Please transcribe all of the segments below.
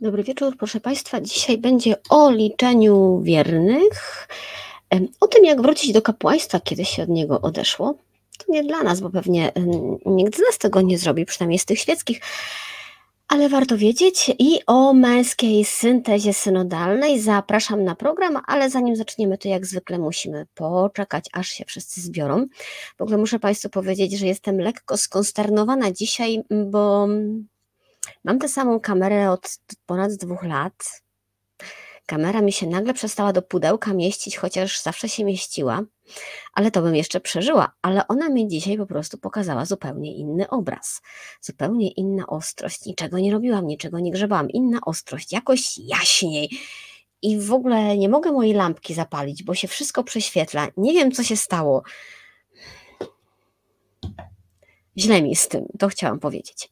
Dobry wieczór, proszę Państwa. Dzisiaj będzie o liczeniu wiernych, o tym, jak wrócić do kapłaństwa, kiedy się od niego odeszło. To nie dla nas, bo pewnie nikt z nas tego nie zrobi, przynajmniej z tych świeckich, ale warto wiedzieć i o męskiej syntezie synodalnej. Zapraszam na program, ale zanim zaczniemy, to jak zwykle musimy poczekać, aż się wszyscy zbiorą. W ogóle muszę Państwu powiedzieć, że jestem lekko skonsternowana dzisiaj, bo Mam tę samą kamerę od ponad dwóch lat. Kamera mi się nagle przestała do pudełka mieścić, chociaż zawsze się mieściła, ale to bym jeszcze przeżyła. Ale ona mi dzisiaj po prostu pokazała zupełnie inny obraz, zupełnie inna ostrość. Niczego nie robiłam, niczego nie grzebałam. Inna ostrość, jakoś jaśniej. I w ogóle nie mogę mojej lampki zapalić, bo się wszystko prześwietla. Nie wiem, co się stało. Źle mi z tym, to chciałam powiedzieć.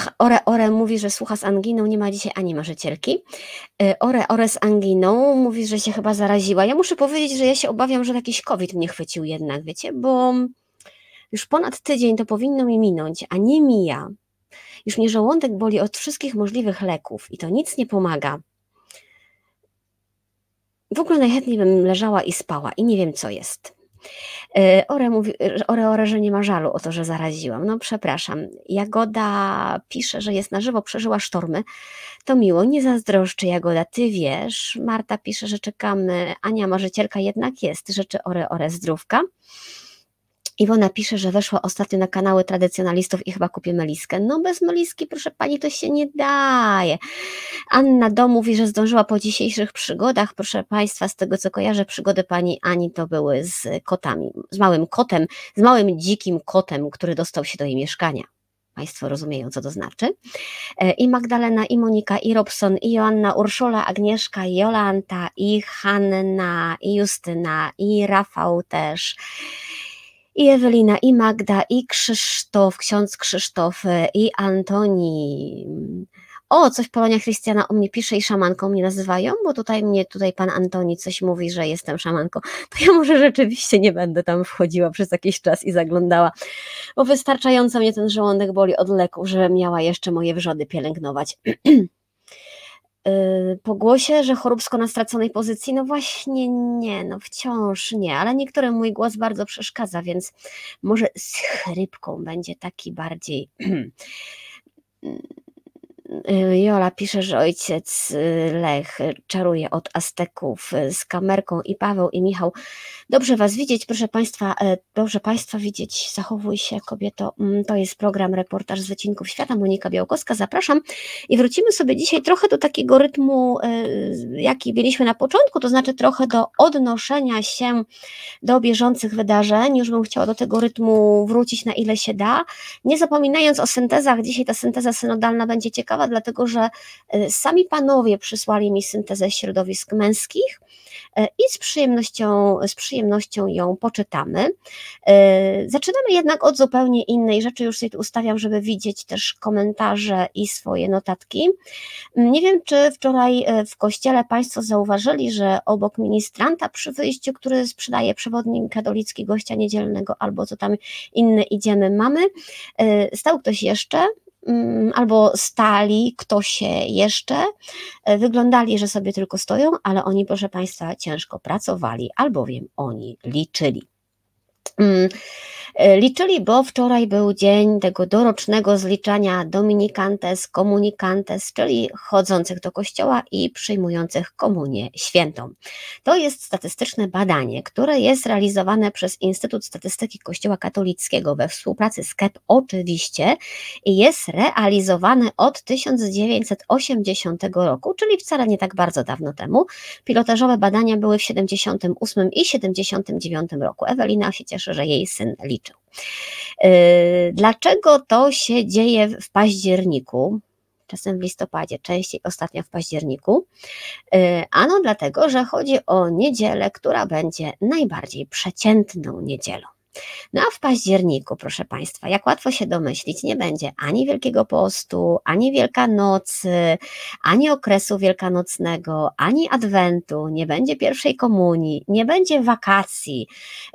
Ach, Ore Ore mówi, że słucha z anginą, nie ma dzisiaj ani marzycielki. Y, Ore Ore z anginą mówi, że się chyba zaraziła. Ja muszę powiedzieć, że ja się obawiam, że jakiś COVID mnie chwycił jednak, wiecie, bo już ponad tydzień to powinno mi minąć, a nie mija. Już mnie żołądek boli od wszystkich możliwych leków i to nic nie pomaga. W ogóle najchętniej bym leżała i spała i nie wiem co jest. E, ore mówi, Ore, Ore, że nie ma żalu o to, że zaraziłam. No przepraszam. Jagoda pisze, że jest na żywo, przeżyła sztormy. To miło, nie zazdroszczę Jagoda, ty wiesz. Marta pisze, że czekamy. Ania marzycielka jednak jest. Rzeczy Ore, Ore zdrówka. Iwona pisze, że weszła ostatnio na kanały tradycjonalistów i chyba kupię meliskę. No bez meliski, proszę pani, to się nie daje. Anna Do mówi, że zdążyła po dzisiejszych przygodach. Proszę państwa, z tego co kojarzę, przygody pani Ani to były z kotami, z małym kotem, z małym dzikim kotem, który dostał się do jej mieszkania. Państwo rozumieją, co to znaczy. E, I Magdalena, i Monika, i Robson, i Joanna, Urszula, Agnieszka, Jolanta, i Hanna, i Justyna, i Rafał też i Ewelina, i Magda, i Krzysztof, ksiądz Krzysztof, e, i Antoni. O, coś Polonia Chrystiana o mnie pisze i szamanką mnie nazywają, bo tutaj mnie, tutaj pan Antoni coś mówi, że jestem szamanką. To ja może rzeczywiście nie będę tam wchodziła przez jakiś czas i zaglądała, bo wystarczająco mnie ten żołądek boli od leków, żebym miała jeszcze moje wrzody pielęgnować. Y, po głosie, że choróbsko na straconej pozycji, no właśnie nie, no wciąż nie, ale niektórym mój głos bardzo przeszkadza, więc może z chrypką będzie taki bardziej Y, Jola pisze, że ojciec y, Lech czaruje od Azteków y, z kamerką i Paweł i Michał. Dobrze Was widzieć, proszę Państwa, dobrze Państwa widzieć. Zachowuj się, kobieto. Mm, to jest program Reportaż z Wycinków Świata. Monika Białkowska, zapraszam. I wrócimy sobie dzisiaj trochę do takiego rytmu, jaki mieliśmy na początku, to znaczy trochę do odnoszenia się do bieżących wydarzeń. Już bym chciała do tego rytmu wrócić na ile się da. Nie zapominając o syntezach, dzisiaj ta synteza synodalna będzie ciekawa ciekawa, dlatego że e, sami panowie przysłali mi syntezę środowisk męskich e, i z przyjemnością, z przyjemnością ją poczytamy. E, zaczynamy jednak od zupełnie innej rzeczy, już sobie tu ustawiam, żeby widzieć też komentarze i swoje notatki. Nie wiem, czy wczoraj w kościele Państwo zauważyli, że obok ministranta przy wyjściu, który sprzedaje przewodnik katolicki gościa niedzielnego albo co tam inne idziemy mamy, stał ktoś jeszcze, Mm, albo stali ktoś się jeszcze, e, wyglądali, że sobie tylko stoją, ale oni, proszę Państwa, ciężko pracowali, albowiem oni liczyli. E, liczyli, bo wczoraj był dzień tego dorocznego zliczania Dominikantes, Komunikantes, czyli chodzących do kościoła i przyjmujących komunię świętą. To jest statystyczne badanie, które jest realizowane przez Instytut Statystyki Kościoła Katolickiego we współpracy z KEP oczywiście i jest realizowane od 1980 roku, czyli wcale nie tak bardzo dawno temu. Pilotażowe badania były w 78 i 79 roku. Ewelina się cieszy, że jej syn liczy. Yy, dlaczego to się dzieje w październiku? Czasem w listopadzie, częściej ostatnio w październiku. Yy, ano dlatego, że chodzi o niedzielę, która będzie najbardziej przeciętną niedzielą. No a w październiku, proszę Państwa, jak łatwo się domyślić, nie będzie ani Wielkiego Postu, ani Wielkanocy, ani okresu wielkanocnego, ani Adwentu, nie będzie pierwszej komunii, nie będzie wakacji,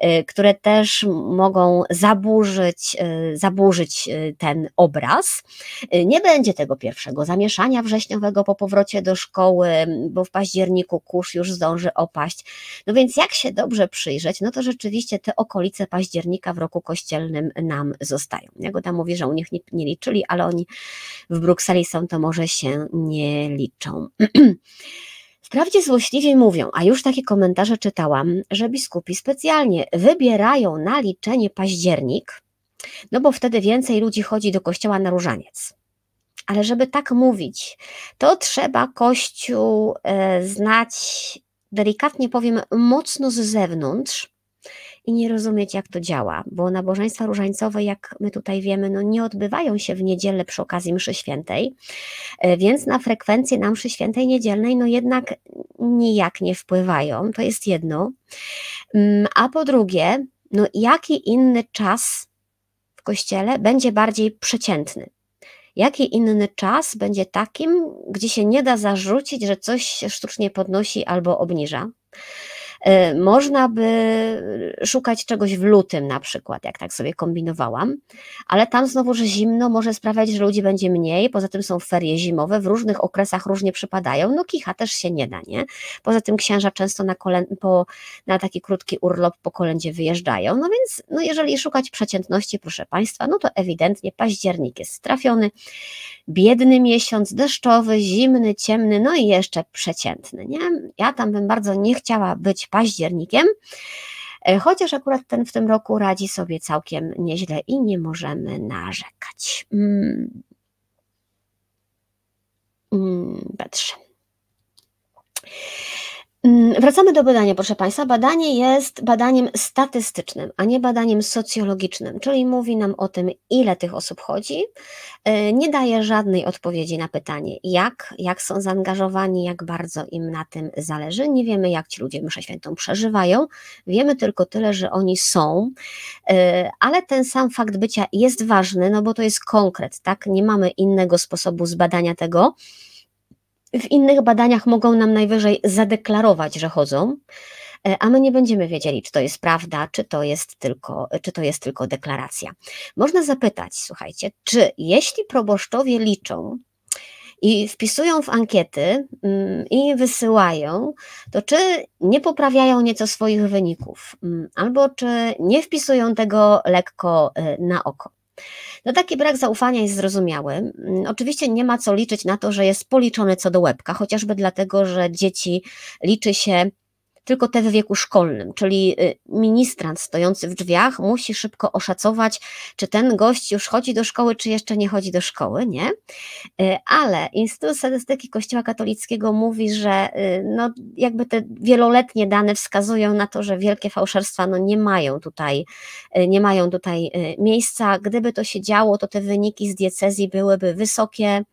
y, które też mogą zaburzyć, y, zaburzyć y, ten obraz. Nie będzie tego pierwszego zamieszania wrześniowego po powrocie do szkoły, bo w październiku kurz już zdąży opaść. No więc jak się dobrze przyjrzeć, no to rzeczywiście te okolice października w roku kościelnym nam zostają. Jagoda mówi, że u nich nie, nie liczyli, ale oni w Brukseli są, to może się nie liczą. Wprawdzie złośliwie mówią, a już takie komentarze czytałam, że biskupi specjalnie wybierają na liczenie październik, no bo wtedy więcej ludzi chodzi do kościoła na różaniec. Ale żeby tak mówić, to trzeba Kościół e, znać, delikatnie powiem, mocno z zewnątrz, i nie rozumieć, jak to działa, bo nabożeństwa różańcowe, jak my tutaj wiemy, no nie odbywają się w niedzielę przy okazji mszy świętej, e, więc na frekwencję na mszy świętej niedzielnej, no jednak nijak nie wpływają, to jest jedno. Mm, a po drugie, no jaki inny czas w kościele będzie bardziej przeciętny? Jaki inny czas będzie takim, gdzie się nie da zarzucić, że coś się sztucznie podnosi albo obniża? E, można by szukać czegoś w lutym na przykład, jak tak sobie kombinowałam, ale tam znowu, że zimno może sprawiać, że ludzi będzie mniej, poza tym są ferie zimowe, w różnych okresach różnie przypadają, no kicha też się nie da, nie? Poza tym księża często na, po, na taki krótki urlop po kolędzie wyjeżdżają, no więc no jeżeli szukać przeciętności, proszę Państwa, no to ewidentnie październik jest trafiony, biedny miesiąc, deszczowy, zimny, ciemny, no i jeszcze przeciętny, nie? Ja tam bym bardzo nie chciała być październikiem, e, chociaż akurat ten w tym roku radzi sobie całkiem nieźle i nie możemy narzekać. Mm. Mm, patrzę. Mm, wracamy do badania, proszę Państwa. Badanie jest badaniem statystycznym, a nie badaniem socjologicznym, czyli mówi nam o tym, ile tych osób chodzi. E, nie daje żadnej odpowiedzi na pytanie, jak, jak są zaangażowani, jak bardzo im na tym zależy. Nie wiemy, jak ci ludzie mszę świętą przeżywają. Wiemy tylko tyle, że oni są, e, ale ten sam fakt bycia jest ważny, no bo to jest konkret, tak? Nie mamy innego sposobu zbadania tego w innych badaniach mogą nam najwyżej zadeklarować, że chodzą, e, a my nie będziemy wiedzieli, czy to jest prawda, czy to jest tylko, czy to jest tylko deklaracja. Można zapytać, słuchajcie, czy jeśli proboszczowie liczą i wpisują w ankiety mm, i wysyłają, to czy nie poprawiają nieco swoich wyników, mm, albo czy nie wpisują tego lekko e, na oko. No taki brak zaufania jest zrozumiały. Mm, oczywiście nie ma co liczyć na to, że jest policzony co do łebka, chociażby dlatego, że dzieci liczy się tylko te w wieku szkolnym, czyli y, ministrant stojący w drzwiach musi szybko oszacować, czy ten gość już chodzi do szkoły, czy jeszcze nie chodzi do szkoły, nie? Y, ale Instytut Statystyki Kościoła Katolickiego mówi, że y, no, jakby te wieloletnie dane wskazują na to, że wielkie fałszerstwa no, nie mają tutaj, nie mają tutaj miejsca. Gdyby to się działo, to te wyniki z diecezji byłyby wysokie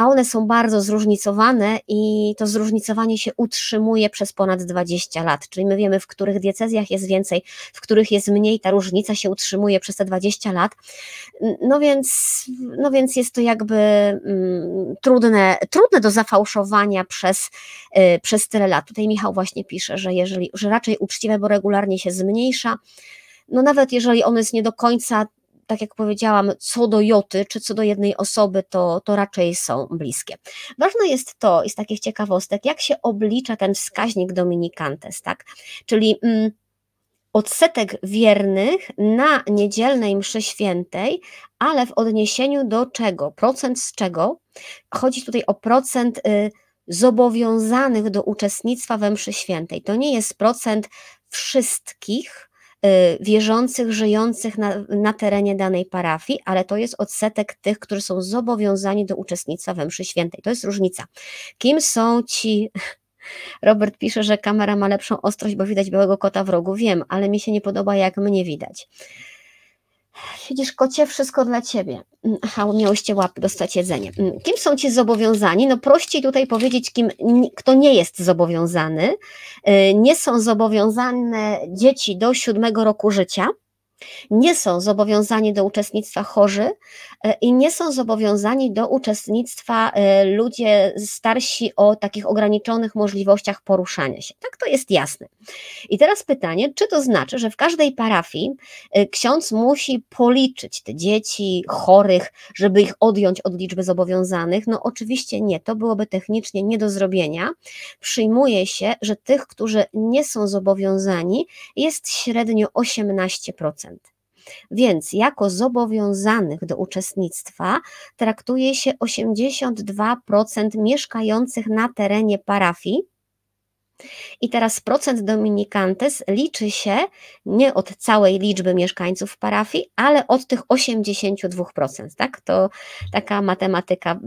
a one są bardzo zróżnicowane i to zróżnicowanie się utrzymuje przez ponad 20 lat, czyli my wiemy, w których diecezjach jest więcej, w których jest mniej, ta różnica się utrzymuje przez te 20 lat, no więc, no więc jest to jakby mm, trudne, trudne do zafałszowania przez, y, przez tyle lat. Tutaj Michał właśnie pisze, że jeżeli, że raczej uczciwe, bo regularnie się zmniejsza, no nawet jeżeli ono jest nie do końca tak jak powiedziałam, co do joty, czy co do jednej osoby, to, to raczej są bliskie. Ważne jest to, i z takich ciekawostek, jak się oblicza ten wskaźnik Dominikantes, tak? Czyli mm, odsetek wiernych na niedzielnej mszy świętej, ale w odniesieniu do czego? Procent z czego? Chodzi tutaj o procent y, zobowiązanych do uczestnictwa we mszy świętej. To nie jest procent wszystkich, wierzących, żyjących na, na terenie danej parafii, ale to jest odsetek tych, którzy są zobowiązani do uczestnictwa we mszy świętej. To jest różnica. Kim są ci Robert pisze, że kamera ma lepszą ostrość, bo widać białego kota w rogu. Wiem, ale mi się nie podoba, jak mnie widać. Widzisz, kocie, wszystko dla ciebie. Mm, aha, miałyście łapy dostać jedzenie. Mm, kim są ci zobowiązani? No prościej tutaj powiedzieć, kim, kto nie jest zobowiązany. Y, nie są zobowiązane dzieci do siódmego roku życia, Nie są zobowiązani do uczestnictwa chorzy e, i nie są zobowiązani do uczestnictwa e, ludzie starsi o takich ograniczonych możliwościach poruszania się. Tak to jest jasne. I teraz pytanie, czy to znaczy, że w każdej parafii e, ksiądz musi policzyć te dzieci chorych, żeby ich odjąć od liczby zobowiązanych? No oczywiście nie, to byłoby technicznie nie do zrobienia. Przyjmuje się, że tych, którzy nie są zobowiązani, jest średnio 18%. Więc jako zobowiązanych do uczestnictwa traktuje się 82% mieszkających na terenie parafii i teraz procent dominikantes liczy się nie od całej liczby mieszkańców parafii, ale od tych 82%, tak? To taka matematyka,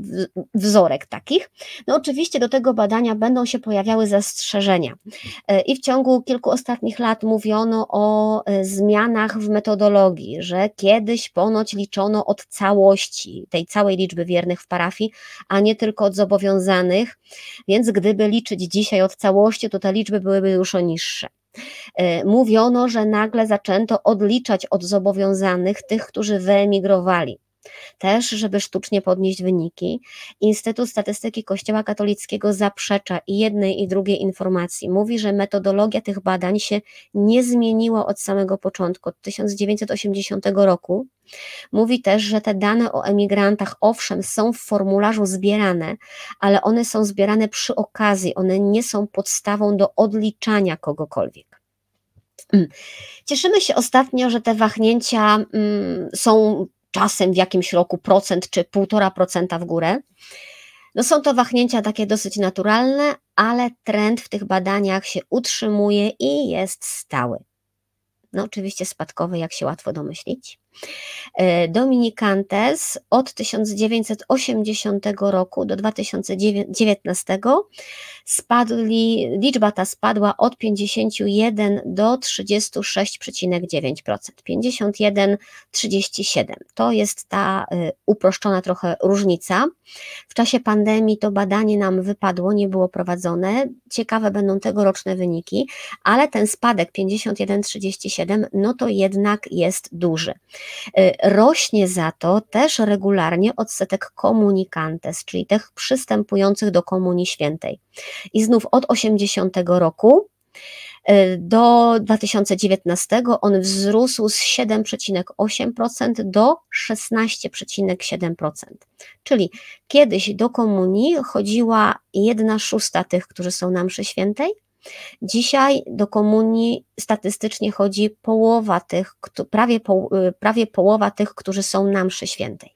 wzorek takich. No oczywiście do tego badania będą się pojawiały zastrzeżenia. E, I w ciągu kilku ostatnich lat mówiono o e, zmianach w metodologii, że kiedyś ponoć liczono od całości, tej całej liczby wiernych w parafii, a nie tylko od zobowiązanych, więc gdyby liczyć dzisiaj od całości, to te liczby byłyby dużo niższe. E, mówiono, że nagle zaczęto odliczać od zobowiązanych tych, którzy wyemigrowali. Też, żeby sztucznie podnieść wyniki, Instytut Statystyki Kościoła Katolickiego zaprzecza i jednej i drugiej informacji. Mówi, że metodologia tych badań się nie zmieniła od samego początku, od 1980 roku. Mówi też, że te dane o emigrantach, owszem, są w formularzu zbierane, ale one są zbierane przy okazji, one nie są podstawą do odliczania kogokolwiek. Mm. Cieszymy się ostatnio, że te wahnięcia mm, są czasem w jakimś roku procent czy półtora procenta w górę. No są to wahnięcia takie dosyć naturalne, ale trend w tych badaniach się utrzymuje i jest stały. No oczywiście spadkowy, jak się łatwo domyślić. E, Dominikantes od 1980 roku do 2019 spadli, liczba ta spadła od 51 do 36,9%. 51,37 to jest ta e, uproszczona trochę różnica. W czasie pandemii to badanie nam wypadło, nie było prowadzone. Ciekawe będą tegoroczne wyniki, ale ten spadek 51,37 no to jednak jest duży. Y, rośnie za to też regularnie odsetek komunikantes, czyli tych przystępujących do Komunii Świętej. I znów od 80 roku y, do 2019 on wzrósł z 7,8% do 16,7%. Czyli kiedyś do komunii chodziła jedna szósta tych, którzy są na mszy świętej, Dzisiaj do komunii statystycznie chodzi połowa tych, prawie, y, prawie połowa tych, którzy są na mszy świętej.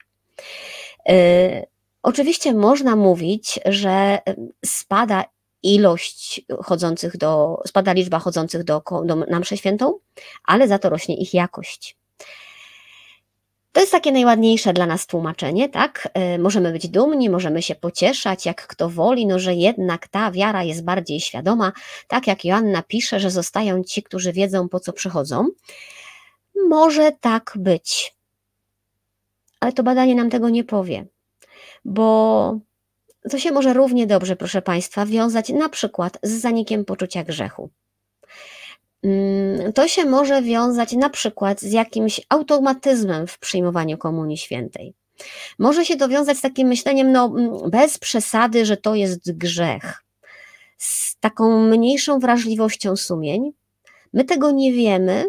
Y, oczywiście można mówić, że spada ilość chodzących do, spada liczba chodzących do, do, na mszę świętą, ale za to rośnie ich jakość. To jest takie najładniejsze dla nas tłumaczenie, tak? E, możemy być dumni, możemy się pocieszać, jak kto woli, no że jednak ta wiara jest bardziej świadoma, tak jak Joanna pisze, że zostają ci, którzy wiedzą, po co przychodzą. Może tak być. Ale to badanie nam tego nie powie, bo to się może równie dobrze, proszę Państwa, wiązać na przykład z zanikiem poczucia grzechu. Mm, to się może wiązać na przykład z jakimś automatyzmem w przyjmowaniu Komunii Świętej. Może się to wiązać z takim myśleniem, no, mm, bez przesady, że to jest grzech, z taką mniejszą wrażliwością sumień. My tego nie wiemy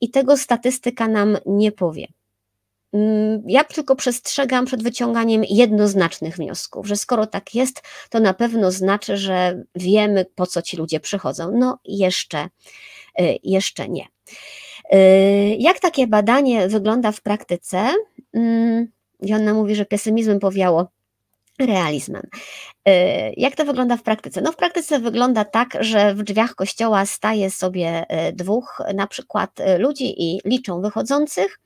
i tego statystyka nam nie powie. Mm, ja tylko przestrzegam przed wyciąganiem jednoznacznych wniosków, że skoro tak jest, to na pewno znaczy, że wiemy, po co ci ludzie przychodzą. No, jeszcze, y, jeszcze nie. Y, jak takie badanie wygląda w praktyce? Mm, Joanna mówi, że pesymizmem powiało realizmem. E, jak to wygląda w praktyce? No w praktyce wygląda tak, że w drzwiach kościoła staje sobie e, dwóch na przykład e, ludzi i liczą wychodzących.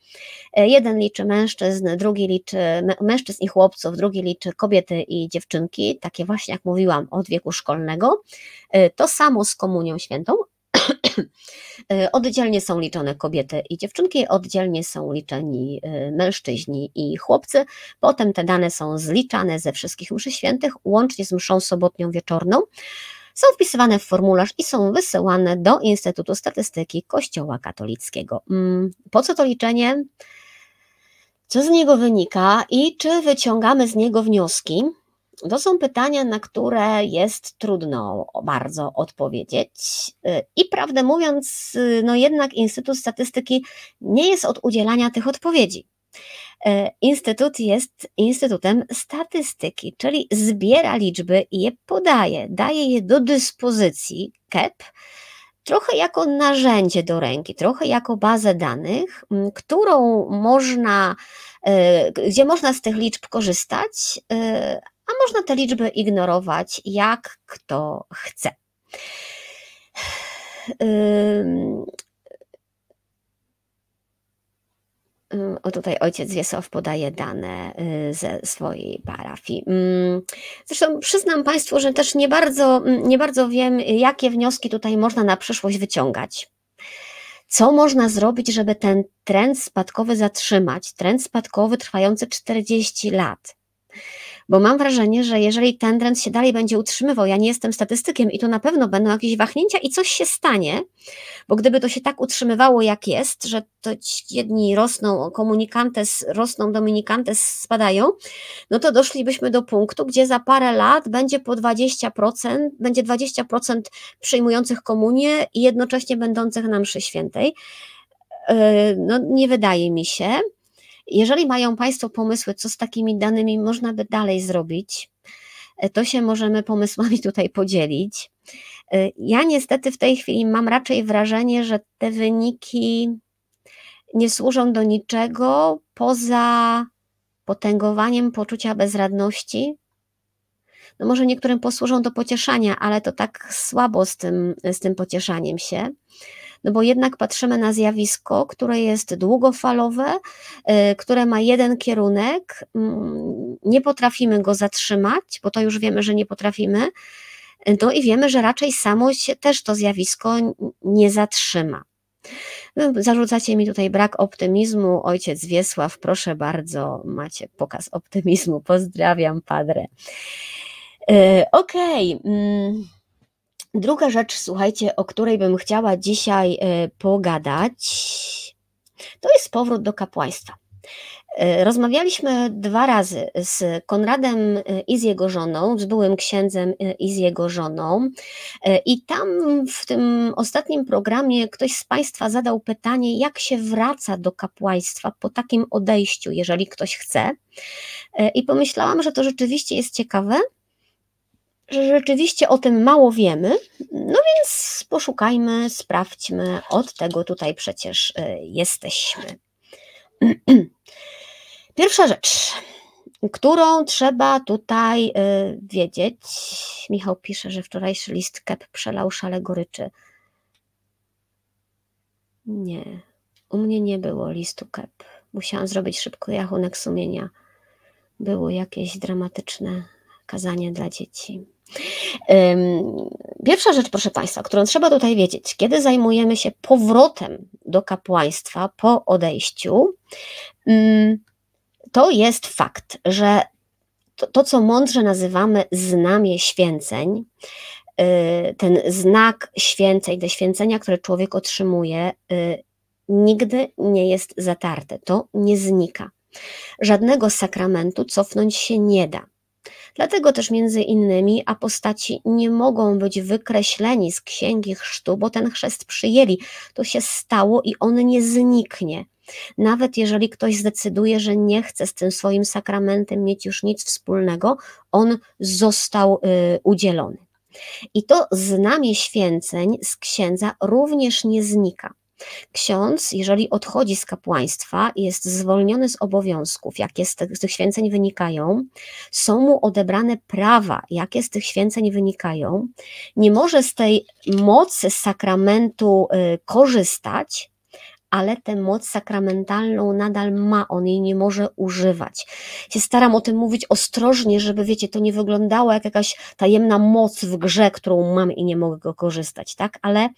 Jeden liczy mężczyzn, drugi liczy mężczyzn i chłopców, drugi liczy kobiety i dziewczynki, takie właśnie jak mówiłam od wieku szkolnego. To samo z komunią świętą, oddzielnie są liczone kobiety i dziewczynki, oddzielnie są liczeni e, mężczyźni i chłopcy. Potem te dane są zliczane ze wszystkich mszy świętych, łącznie z mszą sobotnią wieczorną. są wpisywane w formularz i są wysyłane do Instytutu Statystyki Kościoła Katolickiego. Mm, po co to liczenie? Co z niego wynika i czy wyciągamy z niego wnioski? To są pytania, na które jest trudno bardzo odpowiedzieć. I prawdę mówiąc, no jednak Instytut Statystyki nie jest od udzielania tych odpowiedzi. Instytut jest Instytutem Statystyki, czyli zbiera liczby i je podaje, daje je do dyspozycji KEP, trochę jako narzędzie do ręki, trochę jako bazę danych, którą można, gdzie można z tych liczb korzystać, a można te liczby ignorować, jak kto chce. O tutaj ojciec Wiesław podaje dane y, ze swojej parafii. Zresztą przyznam Państwu, że też nie bardzo, nie bardzo wiem, jakie wnioski tutaj można na przyszłość wyciągać. Co można zrobić, żeby ten trend spadkowy zatrzymać? Trend spadkowy trwający 40 lat bo mam wrażenie, że jeżeli ten trend się dalej będzie utrzymywał, ja nie jestem statystykiem i tu na pewno będą jakieś wahnięcia i coś się stanie, bo gdyby to się tak utrzymywało jak jest, że to jedni rosną, komunikantes rosną, dominikantes spadają, no to doszlibyśmy do punktu, gdzie za parę lat będzie po 20%, będzie 20% przyjmujących komunię i jednocześnie będących na mszy świętej. Yy, no nie wydaje mi się. Jeżeli mają Państwo pomysły, co z takimi danymi można by dalej zrobić, e, to się możemy pomysłami tutaj podzielić. E, ja niestety w tej chwili mam raczej wrażenie, że te wyniki nie służą do niczego poza potęgowaniem poczucia bezradności. No może niektórym posłużą do pocieszania, ale to tak słabo z tym, z tym pocieszaniem się no bo jednak patrzymy na zjawisko, które jest długofalowe, y, które ma jeden kierunek, mm, nie potrafimy go zatrzymać, bo to już wiemy, że nie potrafimy. No i wiemy, że raczej samo się też to zjawisko nie zatrzyma. No, zarzucacie mi tutaj brak optymizmu. Ojciec Wiesław, proszę bardzo, macie pokaz optymizmu. Pozdrawiam, padre. Y, okej. Okay. Druga rzecz, słuchajcie, o której bym chciała dzisiaj e, pogadać, to jest powrót do kapłaństwa. E, rozmawialiśmy dwa razy z Konradem e, i z jego żoną, z byłym księdzem i z jego żoną. I tam w tym ostatnim programie ktoś z Państwa zadał pytanie, jak się wraca do kapłaństwa po takim odejściu, jeżeli ktoś chce. I pomyślałam, że to rzeczywiście jest ciekawe, że rzeczywiście o tym mało wiemy, no więc poszukajmy, sprawdźmy, od tego tutaj przecież y, jesteśmy. Pierwsza rzecz, którą trzeba tutaj y, wiedzieć. Michał pisze, że wczorajszy list kep przelał szale goryczy. Nie, u mnie nie było listu kep. Musiałam zrobić szybko rachunek sumienia. Było jakieś dramatyczne kazanie dla dzieci. Pierwsza rzecz, proszę Państwa, którą trzeba tutaj wiedzieć, kiedy zajmujemy się powrotem do kapłaństwa po odejściu, to jest fakt, że to, to co mądrze nazywamy znamie święceń, y, ten znak święceń, te święcenia, które człowiek otrzymuje, y, nigdy nie jest zatarte, to nie znika. Żadnego sakramentu cofnąć się nie da. Dlatego też między innymi apostaci nie mogą być wykreśleni z księgi chrztu, bo ten chrzest przyjęli. To się stało i on nie zniknie. Nawet jeżeli ktoś zdecyduje, że nie chce z tym swoim sakramentem mieć już nic wspólnego, on został y, udzielony. I to znamie święceń z księdza również nie znika. Ksiądz, jeżeli odchodzi z kapłaństwa jest zwolniony z obowiązków, jakie z tych, z tych święceń wynikają, są mu odebrane prawa, jakie z tych święceń wynikają, nie może z tej mocy sakramentu y, korzystać, ale tę moc sakramentalną nadal ma, on jej nie może używać. Się staram o tym mówić ostrożnie, żeby wiecie, to nie wyglądało jak jakaś tajemna moc w grze, którą mam i nie mogę go korzystać, tak? Ale,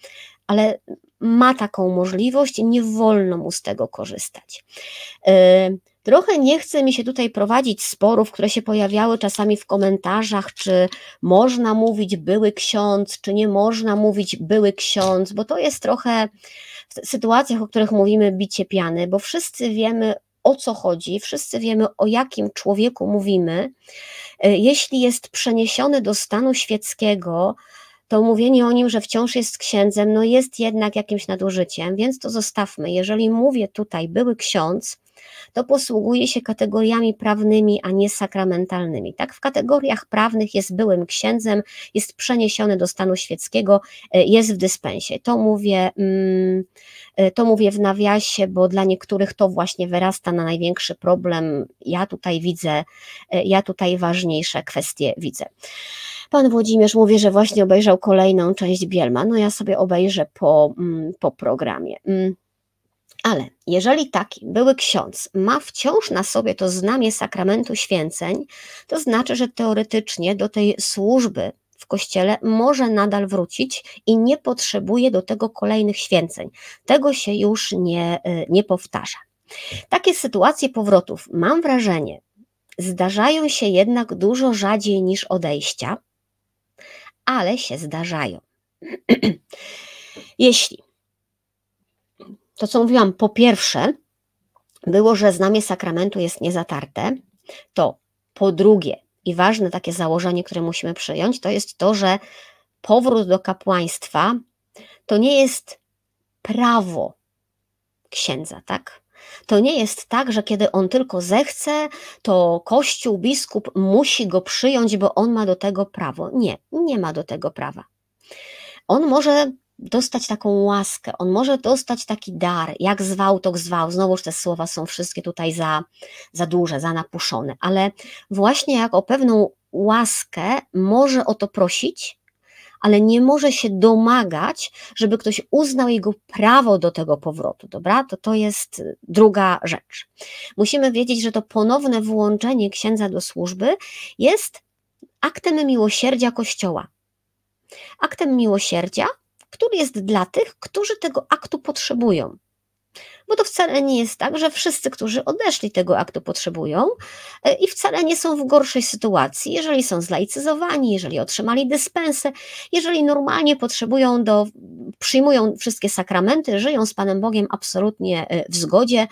ale ma taką możliwość i nie wolno mu z tego korzystać. Trochę nie chce mi się tutaj prowadzić sporów, które się pojawiały czasami w komentarzach, czy można mówić były ksiądz, czy nie można mówić były ksiądz, bo to jest trochę w sytuacjach, o których mówimy, bicie piany, bo wszyscy wiemy o co chodzi, wszyscy wiemy o jakim człowieku mówimy. E, jeśli jest przeniesiony do stanu świeckiego, to mówienie o nim, że wciąż jest księdzem, no jest jednak jakimś nadużyciem, więc to zostawmy. Jeżeli mówię tutaj były ksiądz, to posługuje się kategoriami prawnymi, a nie sakramentalnymi. Tak, w kategoriach prawnych jest byłym księdzem, jest przeniesiony do stanu świeckiego, e, jest w dyspensie. To mówię, mm, e, to mówię w nawiasie, bo dla niektórych to właśnie wyrasta na największy problem. Ja tutaj widzę, e, ja tutaj ważniejsze kwestie widzę. Pan Włodzimierz mówi, że właśnie obejrzał kolejną część Bielma. No ja sobie obejrzę po, mm, po programie. Ale jeżeli taki były ksiądz ma wciąż na sobie to znamie sakramentu święceń, to znaczy, że teoretycznie do tej służby w kościele może nadal wrócić i nie potrzebuje do tego kolejnych święceń. Tego się już nie, y, nie powtarza. Takie sytuacje powrotów, mam wrażenie, zdarzają się jednak dużo rzadziej niż odejścia, ale się zdarzają. Jeśli to, co mówiłam, po pierwsze, było, że znamie sakramentu jest niezatarte, to po drugie, i ważne takie założenie, które musimy przyjąć, to jest to, że powrót do kapłaństwa to nie jest prawo księdza, tak? To nie jest tak, że kiedy on tylko zechce, to kościół, biskup musi go przyjąć, bo on ma do tego prawo. Nie, nie ma do tego prawa. On może dostać taką łaskę, on może dostać taki dar, jak zwał, to zwał. Znowuż te słowa są wszystkie tutaj za, za duże, za napuszone, ale właśnie jak o pewną łaskę może o to prosić, ale nie może się domagać, żeby ktoś uznał jego prawo do tego powrotu, dobra? To to jest druga rzecz. Musimy wiedzieć, że to ponowne włączenie księdza do służby jest aktem miłosierdzia Kościoła. Aktem miłosierdzia, który jest dla tych, którzy tego aktu potrzebują bo to wcale nie jest tak, że wszyscy, którzy odeszli tego aktu potrzebują e, i wcale nie są w gorszej sytuacji, jeżeli są zlaicyzowani, jeżeli otrzymali dyspensę, jeżeli normalnie potrzebują do, przyjmują wszystkie sakramenty, żyją z Panem Bogiem absolutnie e, w zgodzie,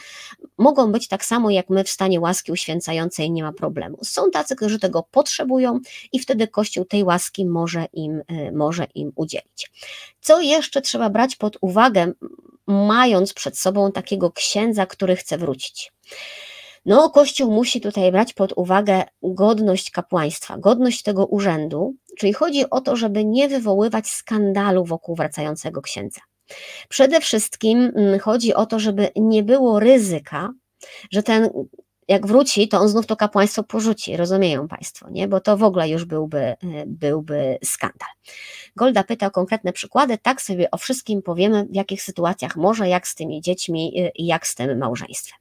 mogą być tak samo jak my w stanie łaski uświęcającej, nie ma problemu. Są tacy, którzy tego potrzebują i wtedy Kościół tej łaski może im, e, może im udzielić. Co jeszcze trzeba brać pod uwagę, mając przed sobą takiego księdza, który chce wrócić. No, Kościół musi tutaj brać pod uwagę godność kapłaństwa, godność tego urzędu, czyli chodzi o to, żeby nie wywoływać skandalu wokół wracającego księdza. Przede wszystkim mm, chodzi o to, żeby nie było ryzyka, że ten jak wróci, to on znów to kapłaństwo porzuci, rozumieją Państwo, nie? bo to w ogóle już byłby, e, byłby skandal. Golda pyta o konkretne przykłady, tak sobie o wszystkim powiemy, w jakich sytuacjach może, jak z tymi dziećmi e, i jak z tym małżeństwem.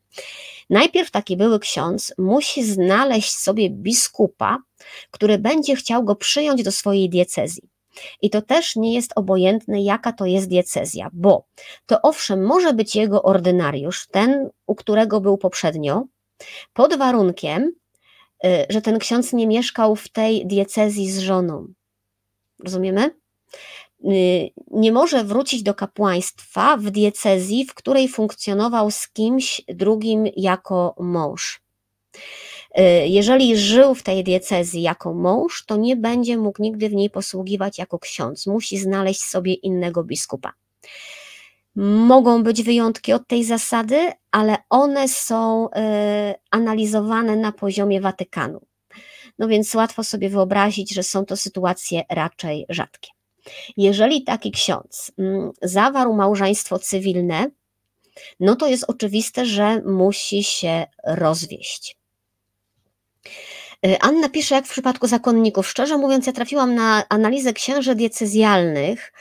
Najpierw taki były ksiądz musi znaleźć sobie biskupa, który będzie chciał go przyjąć do swojej diecezji. I to też nie jest obojętne, jaka to jest diecezja, bo to owszem, może być jego ordynariusz, ten, u którego był poprzednio, pod warunkiem, y, że ten ksiądz nie mieszkał w tej diecezji z żoną. Rozumiemy? Y, nie może wrócić do kapłaństwa w diecezji, w której funkcjonował z kimś drugim jako mąż. Y, jeżeli żył w tej diecezji jako mąż, to nie będzie mógł nigdy w niej posługiwać jako ksiądz. Musi znaleźć sobie innego biskupa. Mogą być wyjątki od tej zasady, ale one są y, analizowane na poziomie Watykanu. No więc łatwo sobie wyobrazić, że są to sytuacje raczej rzadkie. Jeżeli taki ksiądz mm, zawarł małżeństwo cywilne, no to jest oczywiste, że musi się rozwieść. Y, Anna pisze, jak w przypadku zakonników. Szczerze mówiąc, ja trafiłam na analizę księży diecezjalnych,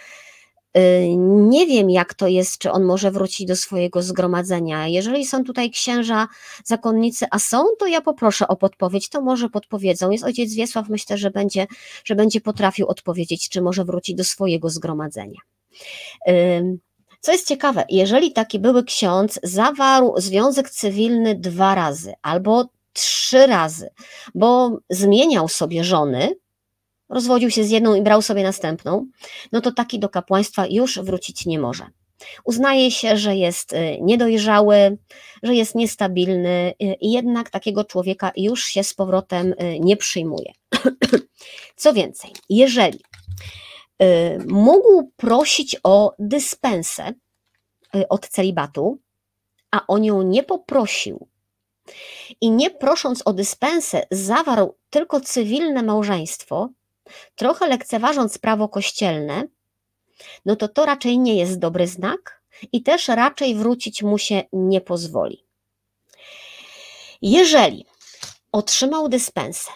nie wiem, jak to jest, czy on może wrócić do swojego zgromadzenia. Jeżeli są tutaj księża, zakonnicy, a są, to ja poproszę o podpowiedź, to może podpowiedzą. Jest ojciec Wiesław, myślę, że będzie, że będzie potrafił odpowiedzieć, czy może wrócić do swojego zgromadzenia. Co jest ciekawe, jeżeli taki były ksiądz zawarł związek cywilny dwa razy albo trzy razy, bo zmieniał sobie żony, rozwodził się z jedną i brał sobie następną, no to taki do kapłaństwa już wrócić nie może. Uznaje się, że jest y, niedojrzały, że jest niestabilny y, i jednak takiego człowieka już się z powrotem y, nie przyjmuje. Co więcej, jeżeli mógł prosić o dyspensę od celibatu, a o nią nie poprosił i nie prosząc o dyspensę zawarł tylko cywilne małżeństwo, trochę lekceważąc prawo kościelne, no to to raczej nie jest dobry znak i też raczej wrócić mu się nie pozwoli. Jeżeli otrzymał dyspensę,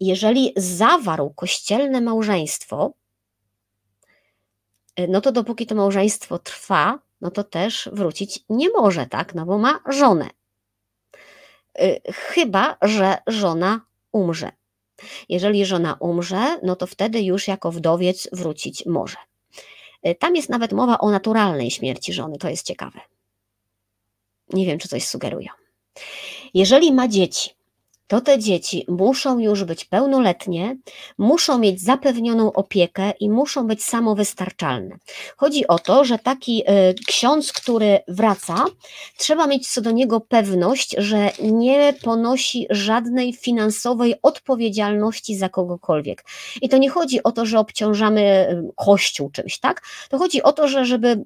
jeżeli zawarł kościelne małżeństwo, no to dopóki to małżeństwo trwa, no to też wrócić nie może, tak? No bo ma żonę. Y, chyba, że żona umrze. Jeżeli żona umrze, no to wtedy już jako wdowiec wrócić może. Y, tam jest nawet mowa o naturalnej śmierci żony, to jest ciekawe. Nie wiem, czy coś sugerują. Jeżeli ma dzieci, to te dzieci muszą już być pełnoletnie, muszą mieć zapewnioną opiekę i muszą być samowystarczalne. Chodzi o to, że taki y, ksiądz, który wraca, trzeba mieć co do niego pewność, że nie ponosi żadnej finansowej odpowiedzialności za kogokolwiek. I to nie chodzi o to, że obciążamy y, kościół czymś, tak? To chodzi o to, że żeby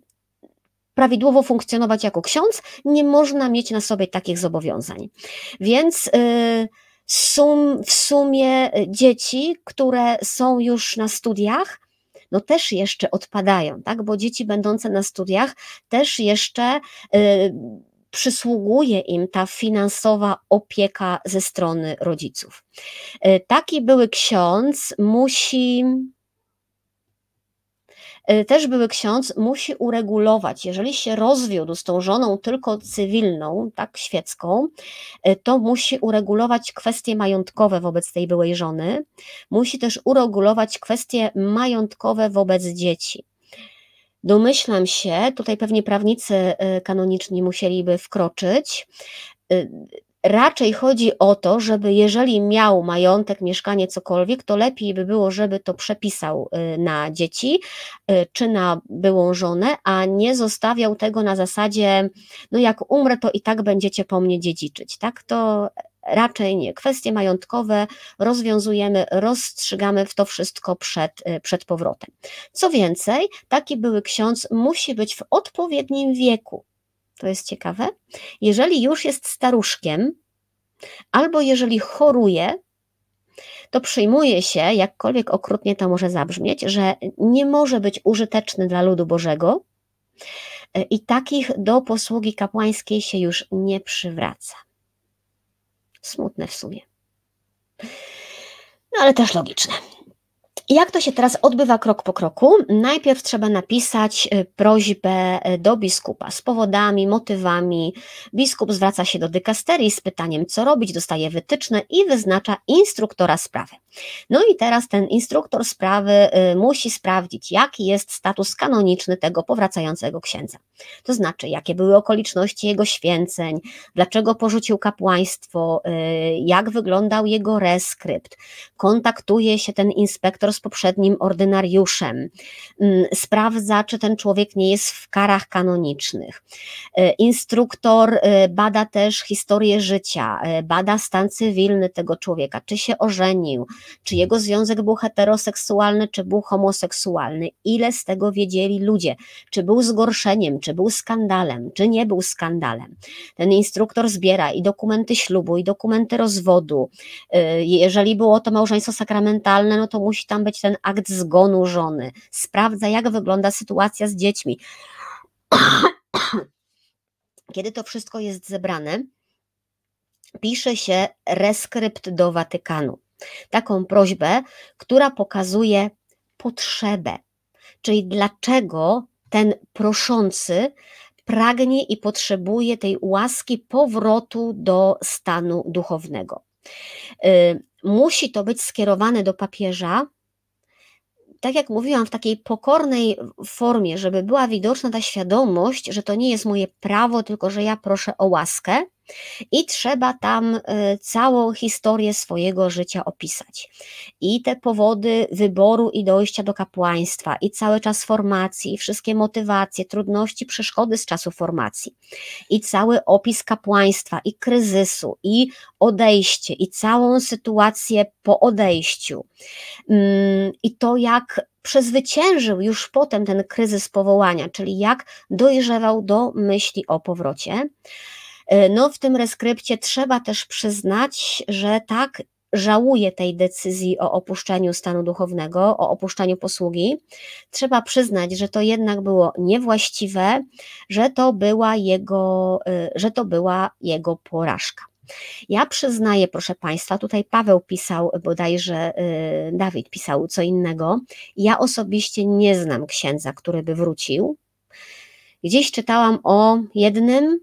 prawidłowo funkcjonować jako ksiądz, nie można mieć na sobie takich zobowiązań. Więc y, sum, w sumie y, dzieci, które są już na studiach, no też jeszcze odpadają, tak? Bo dzieci będące na studiach też jeszcze y, przysługuje im ta finansowa opieka ze strony rodziców. Taki były ksiądz musi też były ksiądz musi uregulować, jeżeli się rozwiódł z tą żoną tylko cywilną, tak świecką, y, to musi uregulować kwestie majątkowe wobec tej byłej żony, musi też uregulować kwestie majątkowe wobec dzieci. Domyślam się, tutaj pewnie prawnicy y, kanoniczni musieliby wkroczyć, raczej chodzi o to, żeby jeżeli miał majątek, mieszkanie, cokolwiek, to lepiej by było, żeby to przepisał y, na dzieci y, czy na byłą żonę, a nie zostawiał tego na zasadzie, no jak umrę, to i tak będziecie po mnie dziedziczyć, tak? To raczej nie. Kwestie majątkowe rozwiązujemy, rozstrzygamy w to wszystko przed, y, przed powrotem. Co więcej, taki były ksiądz musi być w odpowiednim wieku to jest ciekawe, jeżeli już jest staruszkiem, albo jeżeli choruje, to przyjmuje się, jakkolwiek okrutnie to może zabrzmieć, że nie może być użyteczny dla ludu Bożego i takich do posługi kapłańskiej się już nie przywraca. Smutne w sumie. No ale też logiczne. Jak to się teraz odbywa krok po kroku? Najpierw trzeba napisać y, prośbę y, do biskupa z powodami, motywami. Biskup zwraca się do dykasterii z pytaniem, co robić, dostaje wytyczne i wyznacza instruktora sprawy. No i teraz ten instruktor sprawy y, musi sprawdzić, jaki jest status kanoniczny tego powracającego księdza. To znaczy, jakie były okoliczności jego święceń, dlaczego porzucił kapłaństwo, jak wyglądał jego reskrypt. Kontaktuje się ten inspektor z poprzednim ordynariuszem, mm, sprawdza, czy ten człowiek nie jest w karach kanonicznych. E, instruktor bada też historię życia, bada stan cywilny tego człowieka, czy się ożenił, czy jego związek był heteroseksualny, czy był homoseksualny, ile z tego wiedzieli ludzie, czy był zgorszeniem, czy był skandalem, czy nie był skandalem. Ten instruktor zbiera i dokumenty ślubu, i dokumenty rozwodu. Jeżeli było to małżeństwo sakramentalne, no to musi tam być ten akt zgonu żony, sprawdza, jak wygląda sytuacja z dziećmi. Kiedy to wszystko jest zebrane, pisze się reskrypt do Watykanu. Taką prośbę, która pokazuje potrzebę, czyli dlaczego ten proszący pragnie i potrzebuje tej łaski powrotu do stanu duchownego. Y, musi to być skierowane do papieża, tak jak mówiłam, w takiej pokornej formie, żeby była widoczna ta świadomość, że to nie jest moje prawo, tylko że ja proszę o łaskę i trzeba tam y, całą historię swojego życia opisać. I te powody wyboru i dojścia do kapłaństwa, i cały czas formacji, i wszystkie motywacje, trudności, przeszkody z czasu formacji, i cały opis kapłaństwa, i kryzysu, i odejście, i całą sytuację po odejściu. Mm, I to, jak przezwyciężył już potem ten kryzys powołania, czyli jak dojrzewał do myśli o powrocie. E, no, w tym reskrypcie trzeba też przyznać, że tak żałuje tej decyzji o opuszczeniu stanu duchownego, o opuszczeniu posługi. Trzeba przyznać, że to jednak było niewłaściwe, że to była jego, e, że to była jego porażka. Ja przyznaję, proszę Państwa, tutaj Paweł pisał, bodajże e, Dawid pisał co innego. Ja osobiście nie znam księdza, który by wrócił. Gdzieś czytałam o jednym,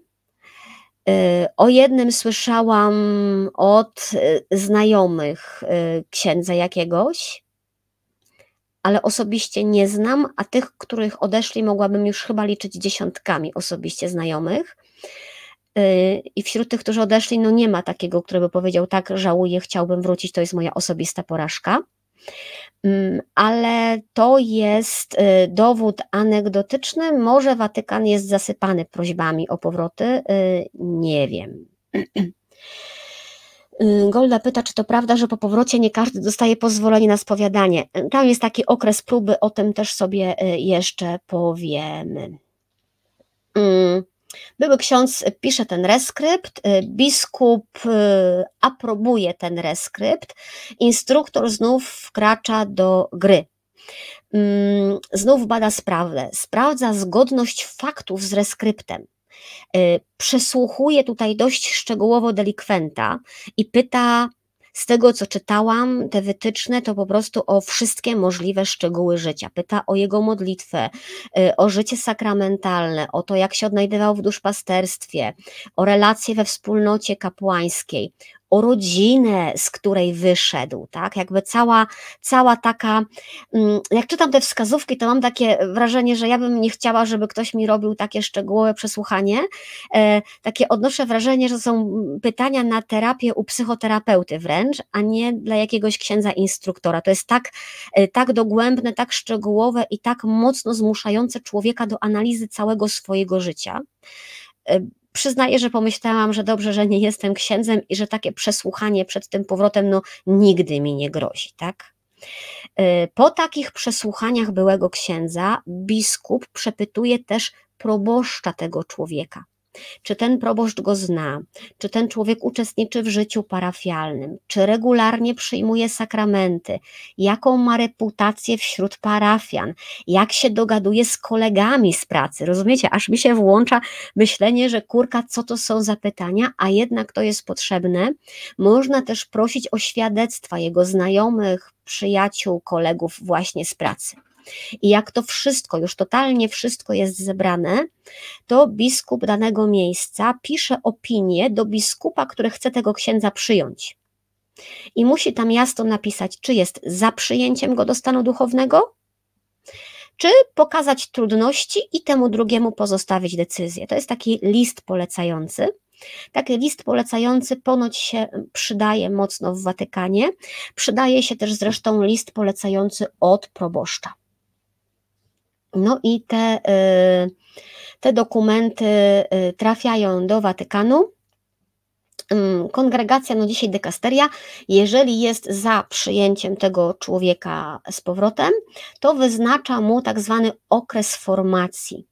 o jednym słyszałam od y, znajomych y, księdza jakiegoś, ale osobiście nie znam, a tych, których odeszli, mogłabym już chyba liczyć dziesiątkami osobiście znajomych. I wśród tych, którzy odeszli, no nie ma takiego, który by powiedział: Tak, żałuję, chciałbym wrócić, to jest moja osobista porażka. Mm, ale to jest y, dowód anegdotyczny. Może Watykan jest zasypany prośbami o powroty. Y, nie wiem. Y, Golda pyta, czy to prawda, że po powrocie nie każdy dostaje pozwolenie na spowiadanie. Tam jest taki okres próby, o tym też sobie jeszcze powiemy. Mm. Były ksiądz pisze ten reskrypt, y, biskup y, aprobuje ten reskrypt, instruktor znów wkracza do gry. Mm, znów bada sprawę, sprawdza zgodność faktów z reskryptem. Y, przesłuchuje tutaj dość szczegółowo delikwenta i pyta, z tego, co czytałam, te wytyczne to po prostu o wszystkie możliwe szczegóły życia. Pyta o jego modlitwę, y, o życie sakramentalne, o to, jak się odnajdywał w duszpasterstwie, o relacje we wspólnocie kapłańskiej, o rodzinę, z której wyszedł, tak? Jakby cała, cała taka, mm, jak czytam te wskazówki, to mam takie wrażenie, że ja bym nie chciała, żeby ktoś mi robił takie szczegółowe przesłuchanie. E, takie odnoszę wrażenie, że są pytania na terapię u psychoterapeuty wręcz, a nie dla jakiegoś księdza instruktora. To jest tak, e, tak dogłębne, tak szczegółowe i tak mocno zmuszające człowieka do analizy całego swojego życia e, przyznaję, że pomyślałam, że dobrze, że nie jestem księdzem i że takie przesłuchanie przed tym powrotem no, nigdy mi nie grozi, tak? Y, po takich przesłuchaniach byłego księdza biskup przepytuje też proboszcza tego człowieka czy ten proboszcz go zna, czy ten człowiek uczestniczy w życiu parafialnym, czy regularnie przyjmuje sakramenty, jaką ma reputację wśród parafian, jak się dogaduje z kolegami z pracy. Rozumiecie, aż mi się włącza myślenie, że kurka, co to są za pytania, a jednak to jest potrzebne. Można też prosić o świadectwa jego znajomych, przyjaciół, kolegów właśnie z pracy. I jak to wszystko, już totalnie wszystko jest zebrane, to biskup danego miejsca pisze opinię do biskupa, który chce tego księdza przyjąć. I musi tam jasno napisać, czy jest za przyjęciem go do stanu duchownego, czy pokazać trudności i temu drugiemu pozostawić decyzję. To jest taki list polecający. Taki list polecający ponoć się przydaje mocno w Watykanie. Przydaje się też zresztą list polecający od proboszcza. No i te, y, te dokumenty y, trafiają do Watykanu. Mm, kongregacja, no dzisiaj dekasteria, jeżeli jest za przyjęciem tego człowieka z powrotem, to wyznacza mu tak zwany okres formacji.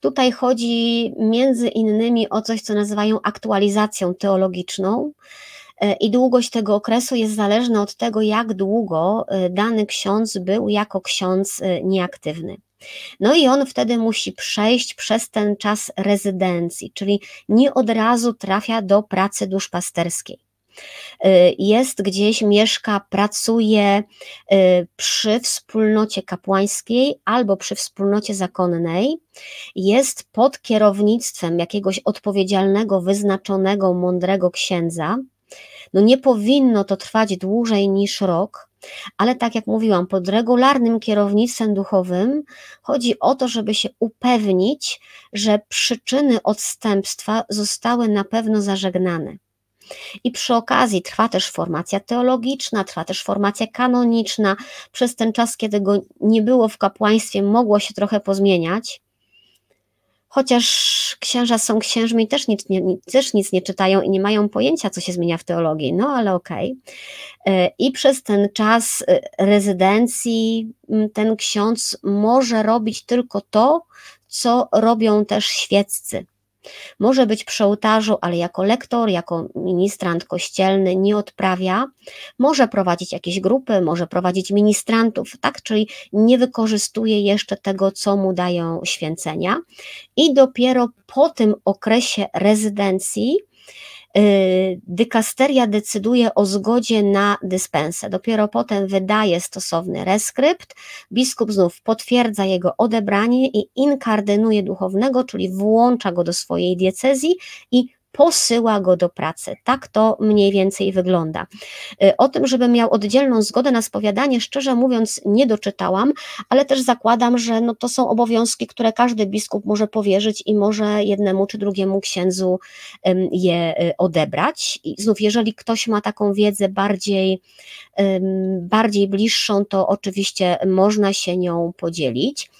Tutaj chodzi między innymi o coś, co nazywają aktualizacją teologiczną. Y, I długość tego okresu jest zależna od tego, jak długo dany ksiądz był jako ksiądz nieaktywny. No i on wtedy musi przejść przez ten czas rezydencji, czyli nie od razu trafia do pracy duszpasterskiej. Y, jest gdzieś, mieszka, pracuje y, przy wspólnocie kapłańskiej albo przy wspólnocie zakonnej, jest pod kierownictwem jakiegoś odpowiedzialnego, wyznaczonego, mądrego księdza. No nie powinno to trwać dłużej niż rok, Ale tak jak mówiłam, pod regularnym kierownictwem duchowym chodzi o to, żeby się upewnić, że przyczyny odstępstwa zostały na pewno zażegnane. I przy okazji trwa też formacja teologiczna, trwa też formacja kanoniczna. Przez ten czas, kiedy go nie było w kapłaństwie, mogło się trochę pozmieniać. Chociaż księża są księżmi, też nic, nie, też nic nie czytają i nie mają pojęcia, co się zmienia w teologii, no ale okej. Okay. I przez ten czas e, rezydencji ten ksiądz może robić tylko to, co robią też świeccy może być przy ołtarzu, ale jako lektor, jako ministrant kościelny nie odprawia. Może prowadzić jakieś grupy, może prowadzić ministrantów, tak? Czyli nie wykorzystuje jeszcze tego, co mu dają święcenia. I dopiero po tym okresie rezydencji, dykasteria decyduje o zgodzie na dyspensę. Dopiero potem wydaje stosowny reskrypt, biskup znów potwierdza jego odebranie i inkardynuje duchownego, czyli włącza go do swojej diecezji i posyła go do pracy. Tak to mniej więcej wygląda. Y, o tym, żeby miał oddzielną zgodę na spowiadanie, szczerze mówiąc, nie doczytałam, ale też zakładam, że no to są obowiązki, które każdy biskup może powierzyć i może jednemu czy drugiemu księdzu je y, odebrać. I znów, jeżeli ktoś ma taką wiedzę bardziej, bardziej bliższą, to oczywiście można się nią podzielić.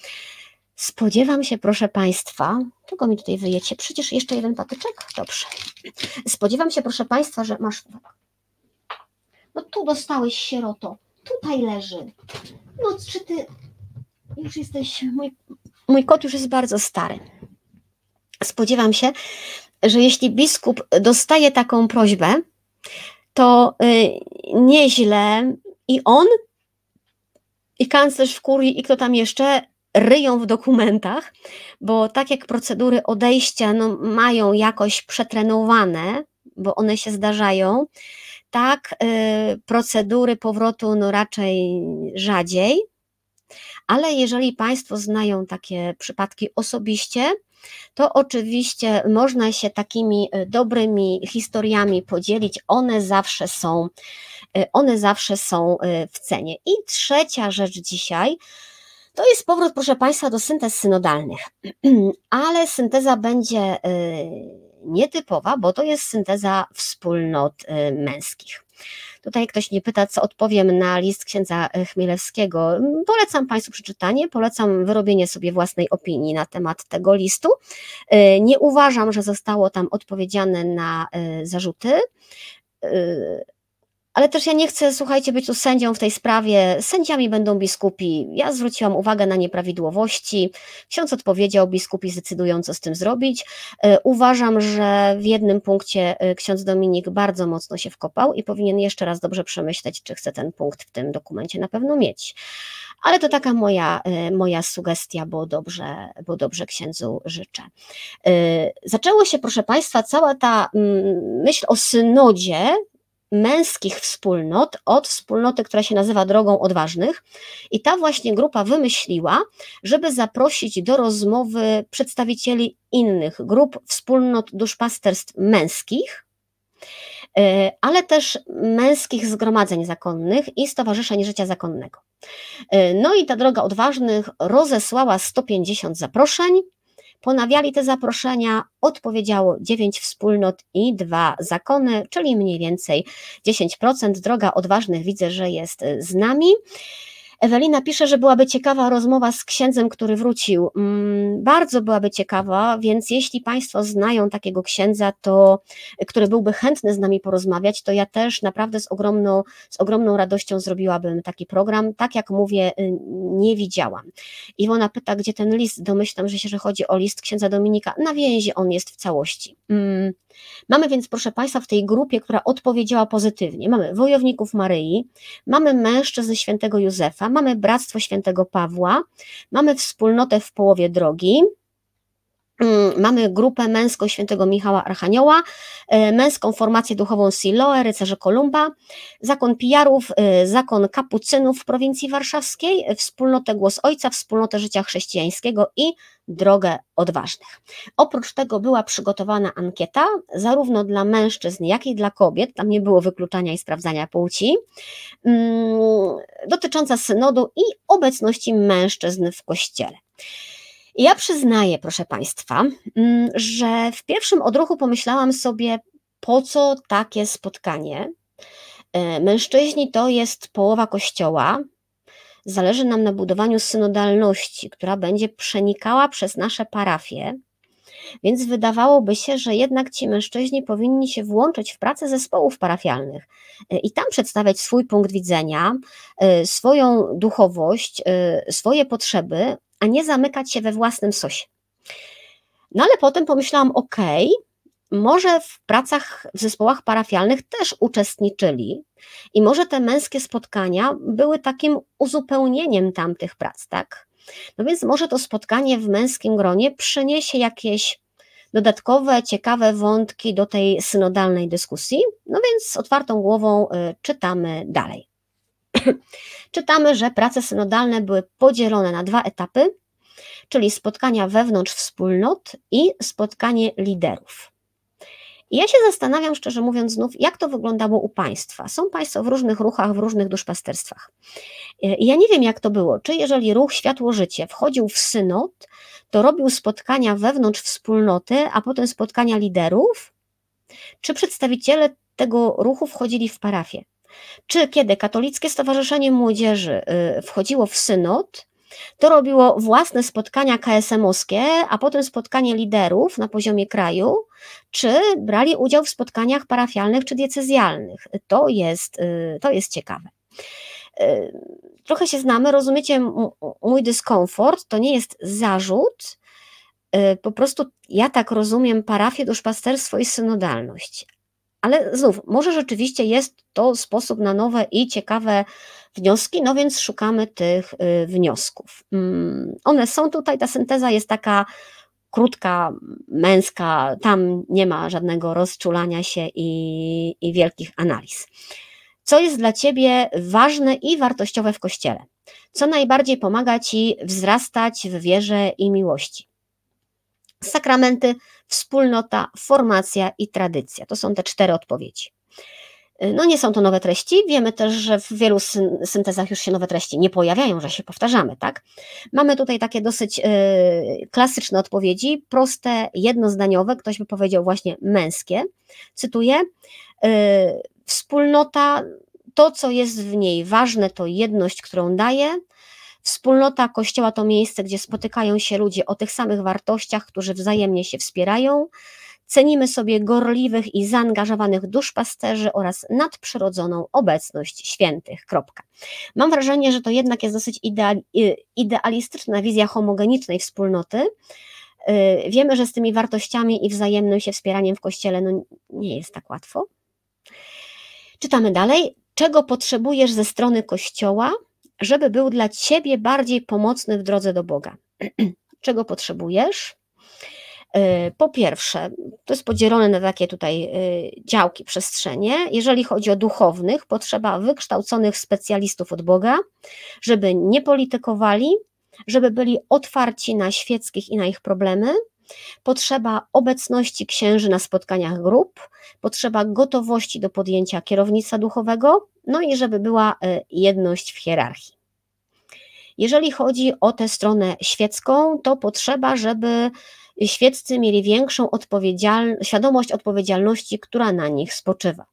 Spodziewam się, proszę Państwa, czego mi tutaj wyjecie? Przecież jeszcze jeden patyczek? Dobrze. Spodziewam się, proszę Państwa, że masz. No tu dostałeś sieroto. Tutaj leży. No czy ty już jesteś. Mój, mój kot już jest bardzo stary. Spodziewam się, że jeśli biskup dostaje taką prośbę, to y, nieźle i on, i kanclerz w kurii, i kto tam jeszcze ryją w dokumentach, bo tak jak procedury odejścia no, mają jakoś przetrenowane, bo one się zdarzają, tak y, procedury powrotu no raczej rzadziej, ale jeżeli Państwo znają takie przypadki osobiście, to oczywiście można się takimi y, dobrymi historiami podzielić. One zawsze są, y, one zawsze są w cenie. I trzecia rzecz dzisiaj, to jest powrót, proszę Państwa, do syntez synodalnych, ale synteza będzie y, nietypowa, bo to jest synteza wspólnot y, męskich. Tutaj ktoś nie pyta, co odpowiem na list księdza Chmielewskiego. Polecam Państwu przeczytanie, polecam wyrobienie sobie własnej opinii na temat tego listu. Y, nie uważam, że zostało tam odpowiedziane na zarzuty ale też ja nie chcę, słuchajcie, być tu sędzią w tej sprawie. Sędziami będą biskupi. Ja zwróciłam uwagę na nieprawidłowości. Ksiądz odpowiedział, biskupi zdecydują, co z tym zrobić. E, uważam, że w jednym punkcie e, ksiądz Dominik bardzo mocno się wkopał i powinien jeszcze raz dobrze przemyśleć, czy chce ten punkt w tym dokumencie na pewno mieć. Ale to taka moja, e, moja sugestia, bo dobrze, bo dobrze księdzu życzę. Zaczęło się, proszę Państwa, cała ta mm, myśl o synodzie, męskich wspólnot od wspólnoty, która się nazywa Drogą Odważnych. I ta właśnie grupa wymyśliła, żeby zaprosić do rozmowy przedstawicieli innych grup, wspólnot duszpasterstw męskich, e, ale też męskich zgromadzeń zakonnych i stowarzyszeń życia zakonnego. E, no i ta droga odważnych rozesłała 150 zaproszeń. Ponawiali te zaproszenia, odpowiedziało 9 wspólnot i 2 zakony, czyli mniej więcej 10%. Droga odważnych widzę, że jest z nami. Ewelina pisze, że byłaby ciekawa rozmowa z księdzem, który wrócił. Mm, bardzo byłaby ciekawa, więc jeśli Państwo znają takiego księdza, to, który byłby chętny z nami porozmawiać, to ja też naprawdę z ogromną, z ogromną radością zrobiłabym taki program. Tak jak mówię, y, nie widziałam. Iwona pyta, gdzie ten list? Domyślam że się, że chodzi o list księdza Dominika. Na więzi on jest w całości. Mm. Mamy więc, proszę Państwa, w tej grupie, która odpowiedziała pozytywnie, mamy wojowników Maryi, mamy mężczyzn świętego Józefa, mamy bractwo świętego Pawła, mamy wspólnotę w połowie drogi, mamy grupę męską świętego Michała Archanioła, e, męską formację duchową Siloe, rycerze Kolumba, zakon Pijarów, e, zakon Kapucynów w prowincji warszawskiej, e, wspólnotę Głos Ojca, wspólnotę życia chrześcijańskiego i drogę odważnych. Oprócz tego była przygotowana ankieta, zarówno dla mężczyzn, jak i dla kobiet, tam nie było wykluczania i sprawdzania płci, mm, dotycząca synodu i obecności mężczyzn w kościele. Ja przyznaję, proszę Państwa, mm, że w pierwszym odruchu pomyślałam sobie, po co takie spotkanie. E, mężczyźni to jest połowa kościoła. Zależy nam na budowaniu synodalności, która będzie przenikała przez nasze parafie. Więc wydawałoby się, że jednak ci mężczyźni powinni się włączyć w pracę zespołów parafialnych e, i tam przedstawiać swój punkt widzenia, e, swoją duchowość, swoje potrzeby, a nie zamykać się we własnym sosie. No ale potem pomyślałam, ok, może w pracach w zespołach parafialnych też uczestniczyli i może te męskie spotkania były takim uzupełnieniem tamtych prac, tak? No więc może to spotkanie w męskim gronie przyniesie jakieś dodatkowe, ciekawe wątki do tej synodalnej dyskusji. No więc z otwartą głową y, czytamy dalej. czytamy, że prace synodalne były podzielone na dwa etapy, czyli spotkania wewnątrz wspólnot i spotkanie liderów. I ja się zastanawiam, szczerze mówiąc, znów, jak to wyglądało u Państwa. Są Państwo w różnych ruchach, w różnych duszpasterstwach. I ja nie wiem, jak to było. Czy jeżeli ruch Światło Życie wchodził w synod, to robił spotkania wewnątrz wspólnoty, a potem spotkania liderów? Czy przedstawiciele tego ruchu wchodzili w parafię? Czy kiedy Katolickie Stowarzyszenie Młodzieży y, wchodziło w synod, to robiło własne spotkania KSM-owskie, a potem spotkanie liderów na poziomie kraju, czy brali udział w spotkaniach parafialnych czy diecezjalnych. To jest, y, to jest ciekawe. Y, trochę się znamy, rozumiecie mój dyskomfort, to nie jest zarzut, po prostu ja tak rozumiem parafię, duszpasterstwo i synodalność. Ale znów, może rzeczywiście jest to sposób na nowe i ciekawe wnioski, no więc szukamy tych y, wniosków. Mm, one są tutaj, ta synteza jest taka krótka, męska, tam nie ma żadnego rozczulania się i, i wielkich analiz. Co jest dla Ciebie ważne i wartościowe w Kościele? Co najbardziej pomaga Ci wzrastać w wierze i miłości? Sakramenty, wspólnota, formacja i tradycja. To są te cztery odpowiedzi. No nie są to nowe treści. Wiemy też, że w wielu syntezach już się nowe treści nie pojawiają, że się powtarzamy, tak? Mamy tutaj takie dosyć y, klasyczne odpowiedzi, proste, jednozdaniowe, ktoś by powiedział właśnie męskie. Cytuję: y, Wspólnota, to co jest w niej ważne, to jedność, którą daje. Wspólnota Kościoła to miejsce, gdzie spotykają się ludzie o tych samych wartościach, którzy wzajemnie się wspierają. Cenimy sobie gorliwych i zaangażowanych duszpasterzy oraz nadprzyrodzoną obecność świętych. Kropka. Mam wrażenie, że to jednak jest dosyć idealistyczna wizja homogenicznej wspólnoty. Y, wiemy, że z tymi wartościami i wzajemnym się wspieraniem w kościele no, nie jest tak łatwo. Czytamy dalej. Czego potrzebujesz ze strony kościoła, żeby był dla ciebie bardziej pomocny w drodze do Boga? Czego potrzebujesz? E, po pierwsze, to jest podzielone na takie tutaj e, działki, przestrzenie. Jeżeli chodzi o duchownych, potrzeba wykształconych specjalistów od Boga, żeby nie politykowali, żeby byli otwarci na świeckich i na ich problemy. Potrzeba obecności księży na spotkaniach grup, potrzeba gotowości do podjęcia kierownictwa duchowego, no i żeby była e, jedność w hierarchii. Jeżeli chodzi o tę stronę świecką, to potrzeba, żeby świeccy mieli większą odpowiedzial świadomość odpowiedzialności, która na nich spoczywa.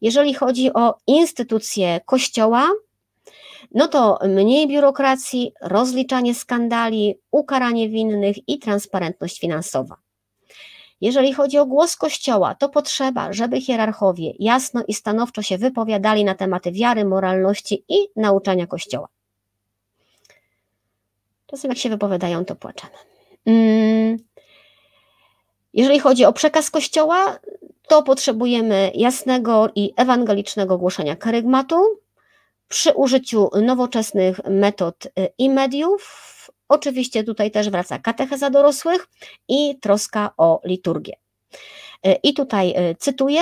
Jeżeli chodzi o instytucje Kościoła, no to mniej biurokracji, rozliczanie skandali, ukaranie winnych i transparentność finansowa. Jeżeli chodzi o głos Kościoła, to potrzeba, żeby hierarchowie jasno i stanowczo się wypowiadali na tematy wiary, moralności i nauczania Kościoła. Czasem jak się wypowiadają, to płaczemy. Mm. Jeżeli chodzi o przekaz Kościoła, to potrzebujemy jasnego i ewangelicznego głoszenia karygmatu przy użyciu nowoczesnych metod y, i mediów Oczywiście tutaj też wraca katecheza dorosłych i troska o liturgię. E, I tutaj e, cytuję.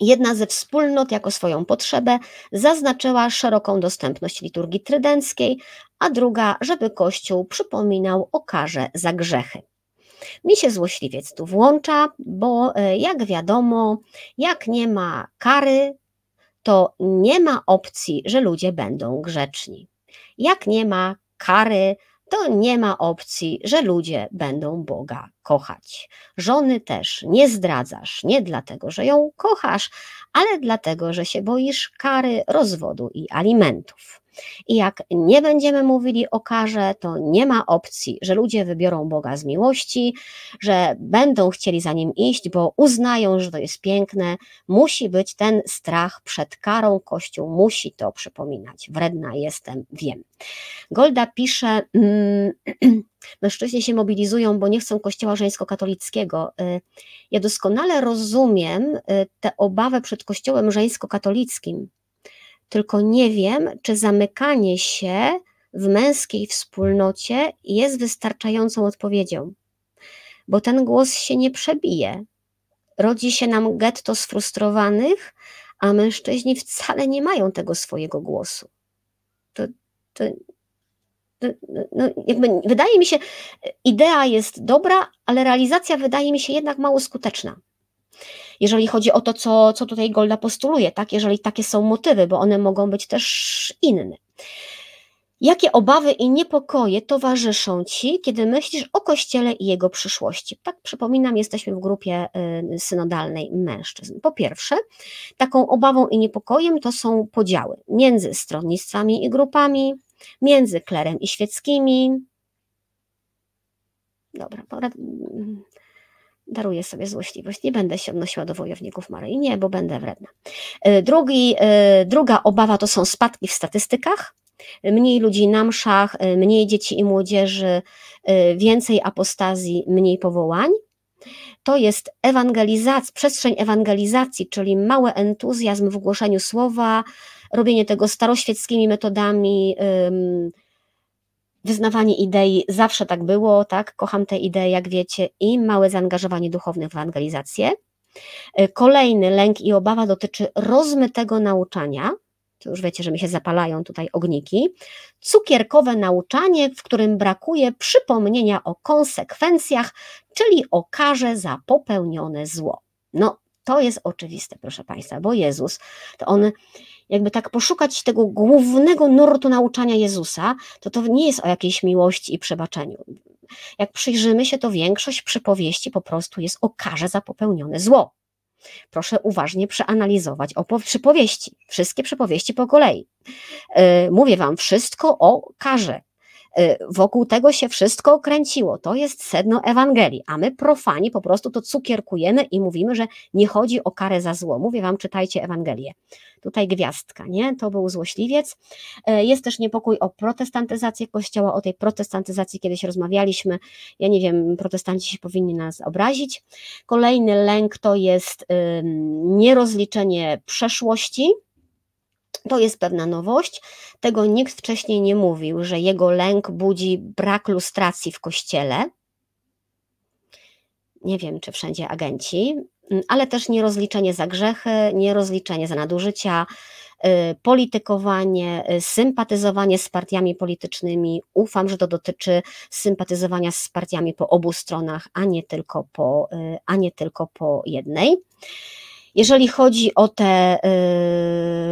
Jedna ze wspólnot jako swoją potrzebę zaznaczyła szeroką dostępność liturgii trydenckiej, a druga, żeby Kościół przypominał o karze za grzechy. Mi się złośliwiec tu włącza, bo e, jak wiadomo, jak nie ma kary, to nie ma opcji, że ludzie będą grzeczni. Jak nie ma kary, to nie ma opcji, że ludzie będą Boga kochać. Żony też nie zdradzasz, nie dlatego, że ją kochasz, ale dlatego, że się boisz kary, rozwodu i alimentów. I jak nie będziemy mówili o karze, to nie ma opcji, że ludzie wybiorą Boga z miłości, że będą chcieli za nim iść, bo uznają, że to jest piękne. Musi być ten strach przed karą. Kościół musi to przypominać. Wredna jestem, wiem. Golda pisze. Mm, mężczyźni się mobilizują, bo nie chcą kościoła żeńsko-katolickiego. Y, ja doskonale rozumiem y, tę obawę przed kościołem żeńsko-katolickim, tylko nie wiem, czy zamykanie się w męskiej wspólnocie jest wystarczającą odpowiedzią, bo ten głos się nie przebije. Rodzi się nam getto sfrustrowanych, a mężczyźni wcale nie mają tego swojego głosu. To, to, to no, jakby wydaje mi się, idea jest dobra, ale realizacja wydaje mi się jednak mało skuteczna jeżeli chodzi o to, co, co tutaj Golda postuluje, tak? jeżeli takie są motywy, bo one mogą być też inne. Jakie obawy i niepokoje towarzyszą ci, kiedy myślisz o Kościele i jego przyszłości? Tak, przypominam, jesteśmy w grupie y, synodalnej mężczyzn. Po pierwsze, taką obawą i niepokojem to są podziały między stronnictwami i grupami, między klerem i świeckimi. Dobra, daruję sobie złośliwość, nie będę się odnosiła do wojowników Maryi, nie, bo będę wredna. E, drugi, e, druga obawa to są spadki w statystykach, mniej ludzi na mszach, e, mniej dzieci i młodzieży, więcej apostazji, mniej powołań. To jest przestrzeń ewangelizacji, czyli mały entuzjazm w głoszeniu słowa, robienie tego staroświeckimi metodami, wyznawanie idei, zawsze tak było, tak, kocham te idee, jak wiecie, i małe zaangażowanie duchowne w ewangelizację. E, kolejny lęk i obawa dotyczy rozmytego nauczania, to już wiecie, że mi się zapalają tutaj ogniki, cukierkowe nauczanie, w którym brakuje przypomnienia o konsekwencjach, czyli o karze za popełnione zło. No, to jest oczywiste, proszę Państwa, bo Jezus, to On jakby tak poszukać tego głównego nurtu nauczania Jezusa, to to nie jest o jakiejś miłości i przebaczeniu. Jak przyjrzymy się, to większość przypowieści po prostu jest o karze za popełnione zło. Proszę uważnie przeanalizować o przypowieści, wszystkie przypowieści po kolei. Yy, mówię Wam wszystko o karze, wokół tego się wszystko kręciło. To jest sedno Ewangelii, a my profani po prostu to cukierkujemy i mówimy, że nie chodzi o karę za zło. Mówię wam, czytajcie Ewangelię. Tutaj gwiazdka, nie? To był złośliwiec. Y, jest też niepokój o protestantyzację Kościoła, o tej protestantyzacji kiedyś rozmawialiśmy. Ja nie wiem, protestanci się powinni nas obrazić. Kolejny lęk to jest nierozliczenie przeszłości, to jest pewna nowość. Tego nikt wcześniej nie mówił, że jego lęk budzi brak lustracji w kościele. Nie wiem, czy wszędzie agenci, mm, ale też nierozliczenie za grzechy, nierozliczenie za nadużycia, y, politykowanie, y, sympatyzowanie z partiami politycznymi. Ufam, że to dotyczy sympatyzowania z partiami po obu stronach, a nie tylko po, y, a nie tylko po jednej. Jeżeli chodzi o te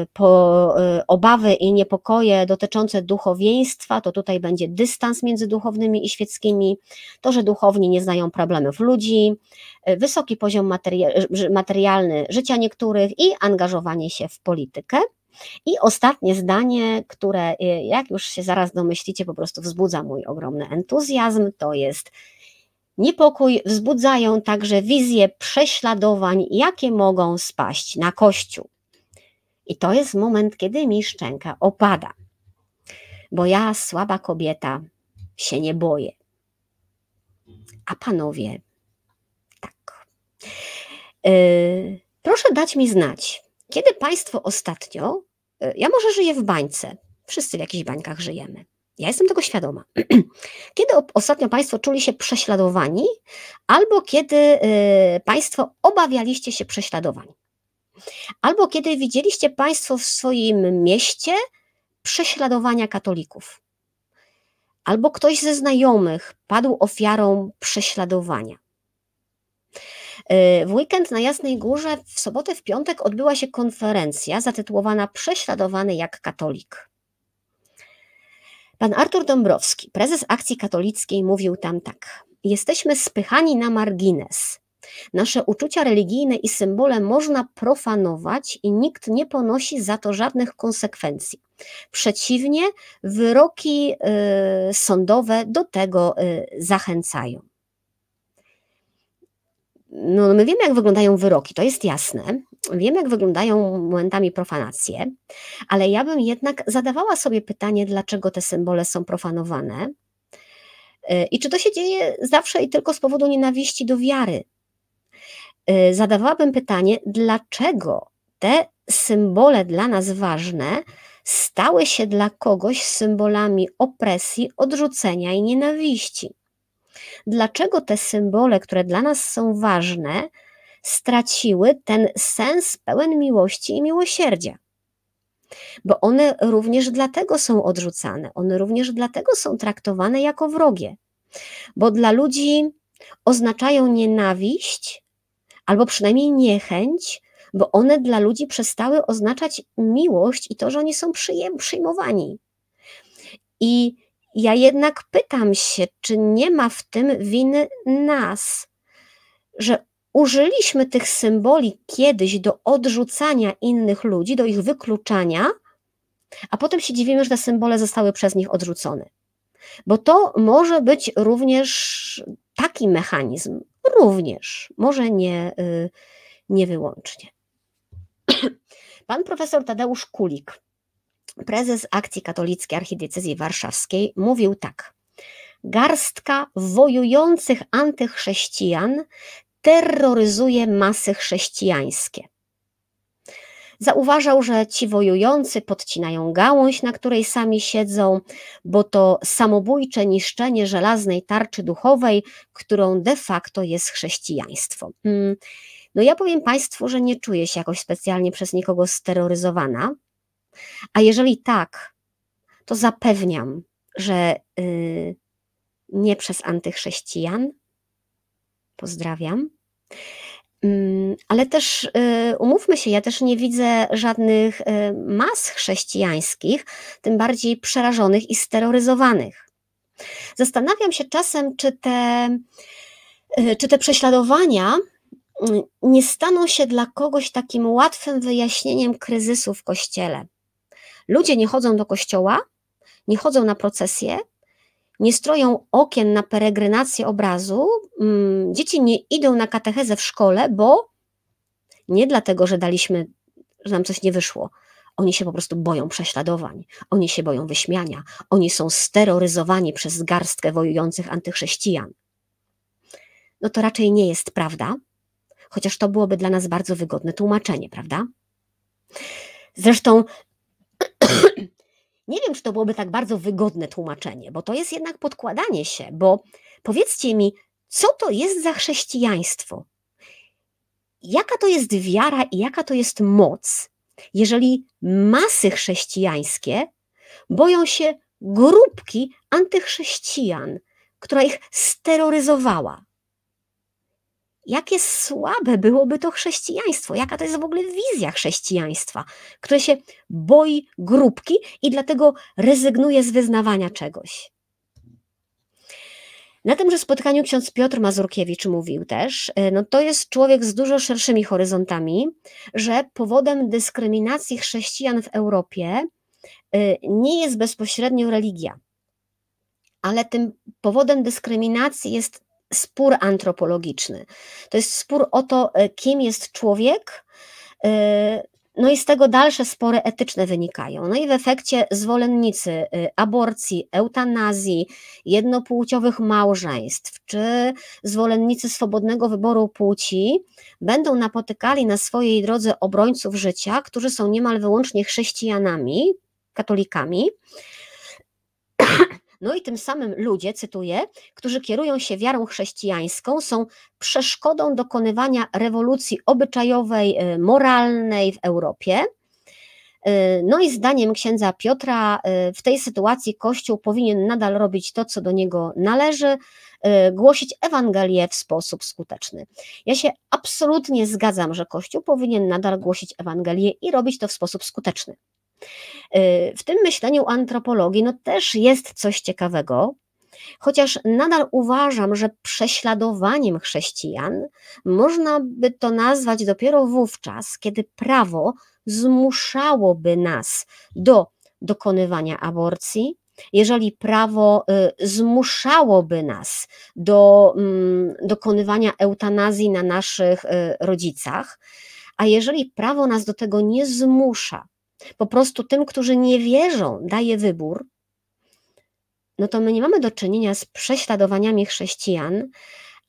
y, po, y, obawy i niepokoje dotyczące duchowieństwa, to tutaj będzie dystans między duchownymi i świeckimi, to, że duchowni nie znają problemów ludzi, y, wysoki poziom materialny życia niektórych i angażowanie się w politykę. I ostatnie zdanie, które, jak już się zaraz domyślicie, po prostu wzbudza mój ogromny entuzjazm, to jest Niepokój wzbudzają także wizje prześladowań, jakie mogą spaść na Kościół. I to jest moment, kiedy mi szczęka opada, bo ja, słaba kobieta, się nie boję. A panowie, tak. Yy, proszę dać mi znać, kiedy państwo ostatnio, yy, ja może żyję w bańce, wszyscy w jakichś bańkach żyjemy, Ja jestem tego świadoma. Kiedy ostatnio Państwo czuli się prześladowani, albo kiedy y, Państwo obawialiście się prześladowań, albo kiedy widzieliście Państwo w swoim mieście prześladowania katolików, albo ktoś ze znajomych padł ofiarą prześladowania. Y, w weekend na Jasnej Górze, w sobotę, w piątek odbyła się konferencja zatytułowana Prześladowany jak katolik. Pan Artur Dąbrowski, prezes Akcji Katolickiej, mówił tam tak: Jesteśmy spychani na margines. Nasze uczucia religijne i symbole można profanować i nikt nie ponosi za to żadnych konsekwencji. Przeciwnie, wyroki y, sądowe do tego y, zachęcają. No, my wiemy, jak wyglądają wyroki, to jest jasne. Wiemy, jak wyglądają momentami profanacje, ale ja bym jednak zadawała sobie pytanie, dlaczego te symbole są profanowane y, i czy to się dzieje zawsze i tylko z powodu nienawiści do wiary. Y, zadawałabym pytanie, dlaczego te symbole dla nas ważne stały się dla kogoś symbolami opresji, odrzucenia i nienawiści. Dlaczego te symbole, które dla nas są ważne, straciły ten sens pełen miłości i miłosierdzia? Bo one również dlatego są odrzucane, one również dlatego są traktowane jako wrogie, bo dla ludzi oznaczają nienawiść albo przynajmniej niechęć, bo one dla ludzi przestały oznaczać miłość i to, że oni są przyjmowani. I ja jednak pytam się, czy nie ma w tym winy nas, że użyliśmy tych symboli kiedyś do odrzucania innych ludzi, do ich wykluczania, a potem się dziwimy, że te symbole zostały przez nich odrzucone. Bo to może być również taki mechanizm, również, może nie, y, nie wyłącznie. Pan profesor Tadeusz Kulik prezes Akcji Katolickiej Archidiecezji Warszawskiej mówił tak. Garstka wojujących antychrześcijan terroryzuje masy chrześcijańskie. Zauważał, że ci wojujący podcinają gałąź, na której sami siedzą, bo to samobójcze niszczenie żelaznej tarczy duchowej, którą de facto jest chrześcijaństwo. Hmm. No ja powiem Państwu, że nie czuję się jakoś specjalnie przez nikogo steroryzowana. A jeżeli tak, to zapewniam, że y, nie przez antychrześcijan. Pozdrawiam. Mm, ale też y, umówmy się, ja też nie widzę żadnych y, mas chrześcijańskich, tym bardziej przerażonych i steroryzowanych. Zastanawiam się czasem, czy te, czy te prześladowania nie staną się dla kogoś takim łatwym wyjaśnieniem kryzysu w kościele. Ludzie nie chodzą do kościoła, nie chodzą na procesje, nie stroją okien na peregrinację obrazu, mm, dzieci nie idą na katechezę w szkole, bo nie dlatego, że daliśmy, że nam coś nie wyszło. Oni się po prostu boją prześladowań, oni się boją wyśmiania, oni są steroryzowani przez garstkę wojujących antychrześcijan. No to raczej nie jest prawda, chociaż to byłoby dla nas bardzo wygodne tłumaczenie, prawda? Zresztą nie wiem, czy to byłoby tak bardzo wygodne tłumaczenie, bo to jest jednak podkładanie się, bo powiedzcie mi, co to jest za chrześcijaństwo? Jaka to jest wiara i jaka to jest moc, jeżeli masy chrześcijańskie boją się grupki antychrześcijan, która ich steroryzowała? Jakie słabe byłoby to chrześcijaństwo, jaka to jest w ogóle wizja chrześcijaństwa, które się boi grupki i dlatego rezygnuje z wyznawania czegoś. Na tymże spotkaniu ksiądz Piotr Mazurkiewicz mówił też, e, no to jest człowiek z dużo szerszymi horyzontami, że powodem dyskryminacji chrześcijan w Europie e, nie jest bezpośrednio religia, ale tym powodem dyskryminacji jest spór antropologiczny. To jest spór o to, e, kim jest człowiek, e, no i z tego dalsze spory etyczne wynikają. No i w efekcie zwolennicy e, aborcji, eutanazji, jednopłciowych małżeństw, czy zwolennicy swobodnego wyboru płci będą napotykali na swojej drodze obrońców życia, którzy są niemal wyłącznie chrześcijanami, katolikami, No i tym samym ludzie, cytuję, którzy kierują się wiarą chrześcijańską, są przeszkodą dokonywania rewolucji obyczajowej, y, moralnej w Europie. Y, no i zdaniem księdza Piotra, y, w tej sytuacji Kościół powinien nadal robić to, co do niego należy, głosić Ewangelię w sposób skuteczny. Ja się absolutnie zgadzam, że Kościół powinien nadal głosić Ewangelię i robić to w sposób skuteczny. W tym myśleniu antropologii no też jest coś ciekawego, chociaż nadal uważam, że prześladowaniem chrześcijan można by to nazwać dopiero wówczas, kiedy prawo zmuszałoby nas do dokonywania aborcji, jeżeli prawo y, zmuszałoby nas do mm, dokonywania eutanazji na naszych y, rodzicach, a jeżeli prawo nas do tego nie zmusza, po prostu tym, którzy nie wierzą, daje wybór, no to my nie mamy do czynienia z prześladowaniami chrześcijan,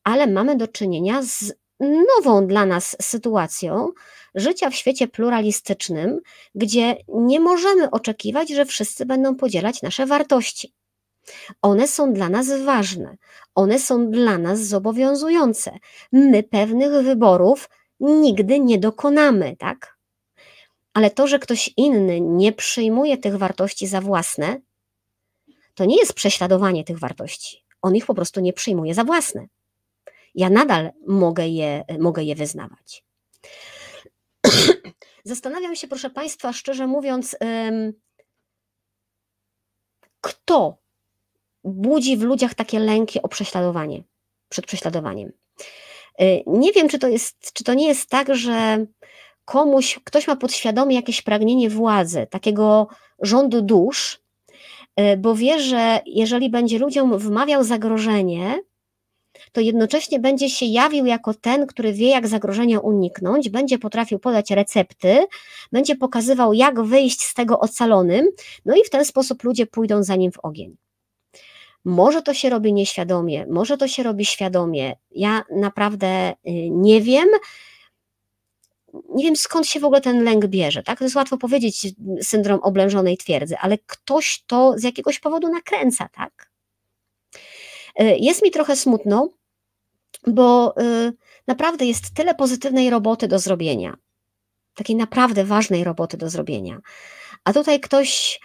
ale mamy do czynienia z nową dla nas sytuacją życia w świecie pluralistycznym, gdzie nie możemy oczekiwać, że wszyscy będą podzielać nasze wartości. One są dla nas ważne, one są dla nas zobowiązujące. My pewnych wyborów nigdy nie dokonamy, tak? Ale to, że ktoś inny nie przyjmuje tych wartości za własne, to nie jest prześladowanie tych wartości. On ich po prostu nie przyjmuje za własne. Ja nadal mogę je, mogę je wyznawać. Zastanawiam się, proszę Państwa, szczerze mówiąc, kto budzi w ludziach takie lęki o prześladowanie, przed prześladowaniem. Y, nie wiem, czy to, jest, czy to nie jest tak, że komuś, ktoś ma podświadomie jakieś pragnienie władzy, takiego rządu dusz, y, bo wie, że jeżeli będzie ludziom wmawiał zagrożenie, to jednocześnie będzie się jawił jako ten, który wie, jak zagrożenia uniknąć, będzie potrafił podać recepty, będzie pokazywał, jak wyjść z tego ocalonym, no i w ten sposób ludzie pójdą za nim w ogień. Może to się robi nieświadomie, może to się robi świadomie. Ja naprawdę y, nie wiem nie wiem skąd się w ogóle ten lęk bierze, tak? To jest łatwo powiedzieć, syndrom oblężonej twierdzy, ale ktoś to z jakiegoś powodu nakręca, tak? Y, jest mi trochę smutno, bo y, naprawdę jest tyle pozytywnej roboty do zrobienia, takiej naprawdę ważnej roboty do zrobienia, a tutaj ktoś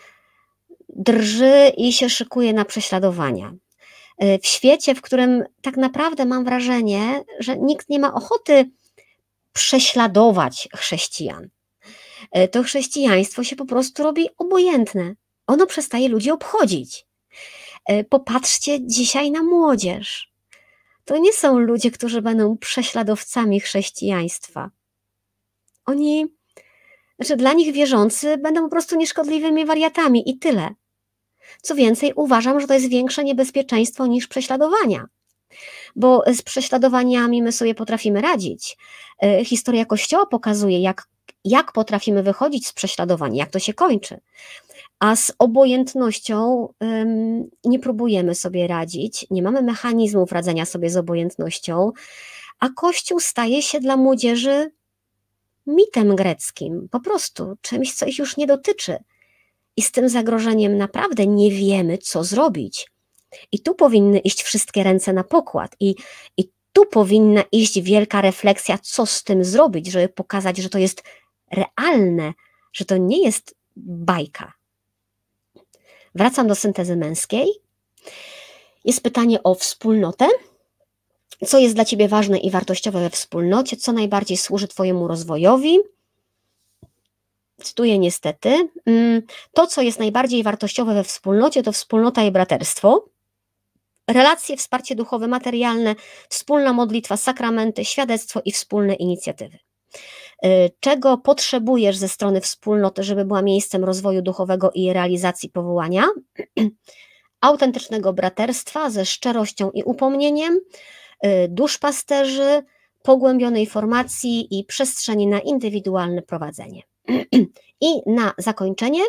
drży i się szykuje na prześladowania. Y, w świecie, w którym tak naprawdę mam wrażenie, że nikt nie ma ochoty prześladować chrześcijan. E, to chrześcijaństwo się po prostu robi obojętne. Ono przestaje ludzi obchodzić. E, popatrzcie dzisiaj na młodzież. To nie są ludzie, którzy będą prześladowcami chrześcijaństwa. Oni, znaczy dla nich wierzący będą po prostu nieszkodliwymi wariatami i tyle. Co więcej, uważam, że to jest większe niebezpieczeństwo niż prześladowania bo z prześladowaniami my sobie potrafimy radzić. E, historia Kościoła pokazuje, jak, jak potrafimy wychodzić z prześladowań, jak to się kończy. A z obojętnością nie próbujemy sobie radzić, nie mamy mechanizmów radzenia sobie z obojętnością, a Kościół staje się dla młodzieży mitem greckim, po prostu czymś, co ich już nie dotyczy. I z tym zagrożeniem naprawdę nie wiemy, co zrobić. I tu powinny iść wszystkie ręce na pokład, i, i tu powinna iść wielka refleksja, co z tym zrobić, żeby pokazać, że to jest realne, że to nie jest bajka. Wracam do syntezy męskiej. Jest pytanie o wspólnotę. Co jest dla Ciebie ważne i wartościowe we wspólnocie? Co najbardziej służy Twojemu rozwojowi? Cytuję niestety. Mm, to, co jest najbardziej wartościowe we wspólnocie, to wspólnota i braterstwo relacje, wsparcie duchowe, materialne, wspólna modlitwa, sakramenty, świadectwo i wspólne inicjatywy. Y, czego potrzebujesz ze strony wspólnoty, żeby była miejscem rozwoju duchowego i realizacji powołania? Autentycznego braterstwa ze szczerością i upomnieniem, y, duszpasterzy, pogłębionej formacji i przestrzeni na indywidualne prowadzenie. I na zakończenie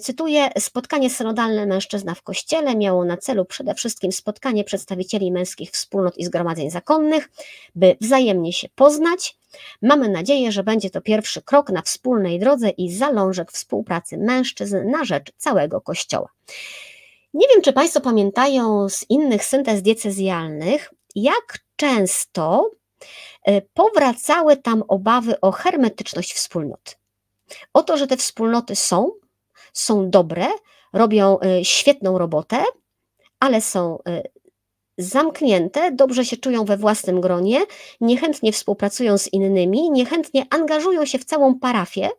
cytuję: Spotkanie synodalne mężczyzna w kościele miało na celu przede wszystkim spotkanie przedstawicieli męskich wspólnot i zgromadzeń zakonnych, by wzajemnie się poznać. Mamy nadzieję, że będzie to pierwszy krok na wspólnej drodze i zalążek współpracy mężczyzn na rzecz całego kościoła. Nie wiem, czy Państwo pamiętają z innych syntez diecezjalnych, jak często e, powracały tam obawy o hermetyczność wspólnot. O to, że te wspólnoty są, są dobre, robią e, świetną robotę, ale są e, zamknięte, dobrze się czują we własnym gronie, niechętnie współpracują z innymi, niechętnie angażują się w całą parafię.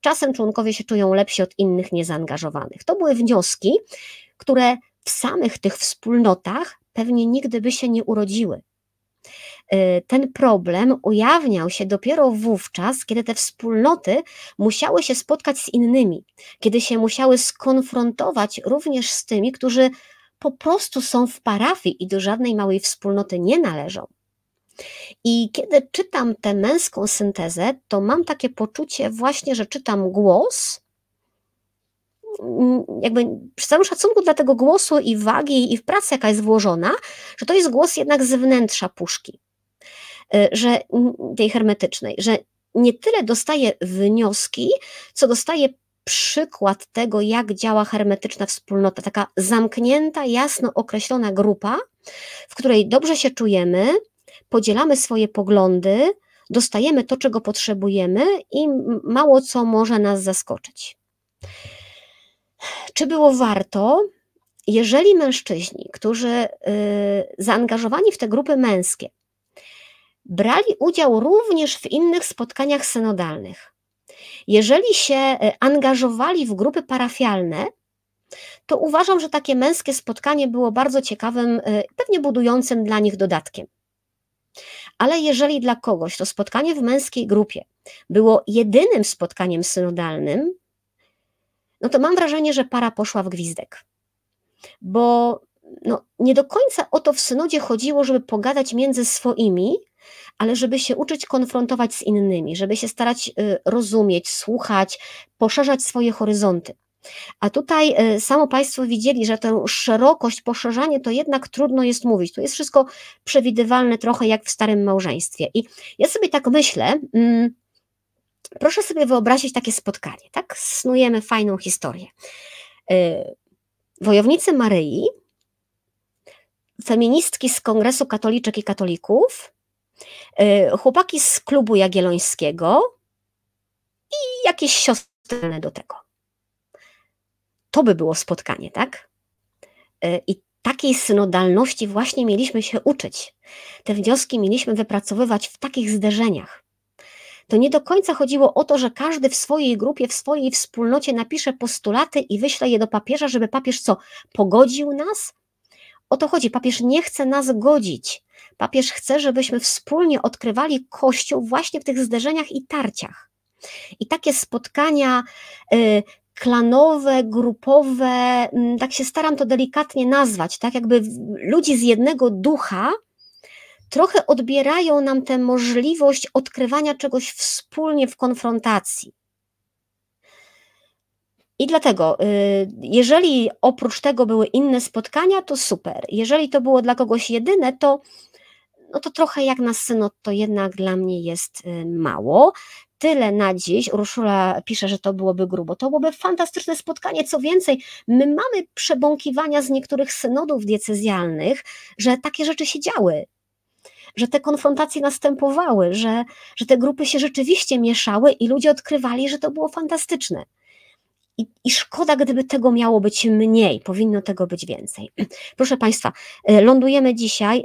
Czasem członkowie się czują lepsi od innych niezaangażowanych. To były wnioski, które w samych tych wspólnotach pewnie nigdy by się nie urodziły. Y, ten problem ujawniał się dopiero wówczas, kiedy te wspólnoty musiały się spotkać z innymi, kiedy się musiały skonfrontować również z tymi, którzy po prostu są w parafii i do żadnej małej wspólnoty nie należą. I kiedy czytam tę męską syntezę, to mam takie poczucie właśnie, że czytam głos, mm, jakby przy całym szacunku dla tego głosu i wagi i w pracy, jaka jest włożona, że to jest głos jednak z wnętrza puszki, że tej hermetycznej, że nie tyle dostaje wnioski, co dostaje przykład tego, jak działa hermetyczna wspólnota, taka zamknięta, jasno określona grupa, w której dobrze się czujemy, podzielamy swoje poglądy, dostajemy to, czego potrzebujemy i mało co może nas zaskoczyć. Czy było warto? Jeżeli mężczyźni, którzy y, zaangażowani w te grupy męskie, brali udział również w innych spotkaniach synodalnych, jeżeli się e, angażowali w grupy parafialne, to uważam, że takie męskie spotkanie było bardzo ciekawym, e, pewnie budującym dla nich dodatkiem. Ale jeżeli dla kogoś to spotkanie w męskiej grupie było jedynym spotkaniem synodalnym, no to mam wrażenie, że para poszła w gwizdek. Bo no, nie do końca o to w synodzie chodziło, żeby pogadać między swoimi, ale żeby się uczyć konfrontować z innymi, żeby się starać y, rozumieć, słuchać, poszerzać swoje horyzonty. A tutaj y, samo Państwo widzieli, że tę szerokość, poszerzanie to jednak trudno jest mówić. Tu jest wszystko przewidywalne, trochę jak w starym małżeństwie. I ja sobie tak myślę, mm, proszę sobie wyobrazić takie spotkanie, tak? Snujemy fajną historię. Y, wojownicy Maryi, feministki z Kongresu Katoliczek i Katolików, chłopaki z klubu jagiellońskiego i jakieś siostry do tego. To by było spotkanie, tak? E, I takiej synodalności właśnie mieliśmy się uczyć. Te wnioski mieliśmy wypracowywać w takich zderzeniach. To nie do końca chodziło o to, że każdy w swojej grupie, w swojej wspólnocie napisze postulaty i wyśle je do papieża, żeby papież co, pogodził nas? O to chodzi. Papież nie chce nas godzić. Papież chce, żebyśmy wspólnie odkrywali Kościół właśnie w tych zderzeniach i tarciach. I takie spotkania y, klanowe, grupowe, y, tak się staram to delikatnie nazwać, tak jakby ludzi z jednego ducha, trochę odbierają nam tę możliwość odkrywania czegoś wspólnie w konfrontacji. I dlatego, y, jeżeli oprócz tego były inne spotkania, to super. Jeżeli to było dla kogoś jedyne, to, no to trochę jak na synod, to jednak dla mnie jest y, mało. Tyle na dziś. Urszula pisze, że to byłoby grubo. To byłoby fantastyczne spotkanie. Co więcej, my mamy przebąkiwania z niektórych synodów diecezjalnych, że takie rzeczy się działy że te konfrontacje następowały, że, że te grupy się rzeczywiście mieszały i ludzie odkrywali, że to było fantastyczne. I, I, szkoda, gdyby tego miało być mniej, powinno tego być więcej. Proszę Państwa, y, lądujemy dzisiaj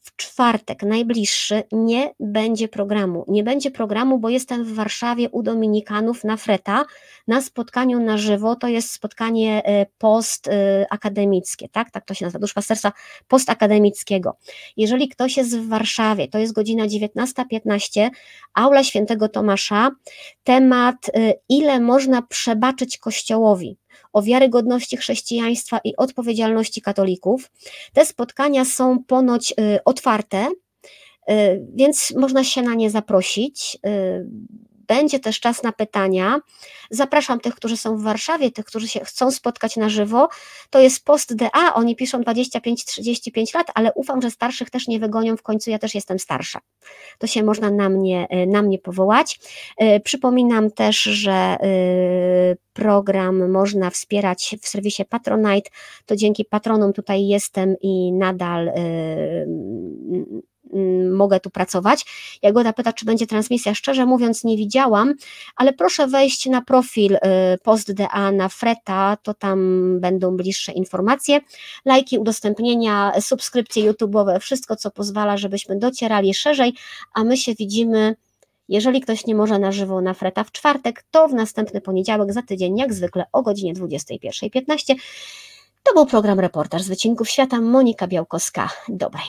w czwartek najbliższy nie będzie programu. Nie będzie programu, bo jestem w Warszawie u Dominikanów na Freta na spotkaniu na żywo. To jest spotkanie e, postakademickie, tak? Tak to się nazywa, duszpasterstwa postakademickiego. Jeżeli ktoś jest w Warszawie, to jest godzina 19.15, aula świętego Tomasza, temat e, ile można przebaczyć Kościołowi o wiarygodności chrześcijaństwa i odpowiedzialności katolików. Te spotkania są ponoć y, otwarte, y, więc można się na nie zaprosić. Będzie też czas na pytania. Zapraszam tych, którzy są w Warszawie, tych, którzy się chcą spotkać na żywo. To jest post DA, oni piszą 25-35 lat, ale ufam, że starszych też nie wygonią, w końcu ja też jestem starsza. To się można na mnie, na mnie powołać. Przypominam też, że program można wspierać w serwisie Patronite, to dzięki patronom tutaj jestem i nadal mogę tu pracować. Jagoda pyta, czy będzie transmisja. Szczerze mówiąc, nie widziałam, ale proszę wejść na profil PostDA na Freta, to tam będą bliższe informacje. Lajki, udostępnienia, subskrypcje YouTube'owe, wszystko, co pozwala, żebyśmy docierali szerzej, a my się widzimy. Jeżeli ktoś nie może na żywo na Freta w czwartek, to w następny poniedziałek za tydzień, jak zwykle o godzinie 21.15. To był program Reportaż z Wycinków Świata. Monika Białkowska. Dobrej.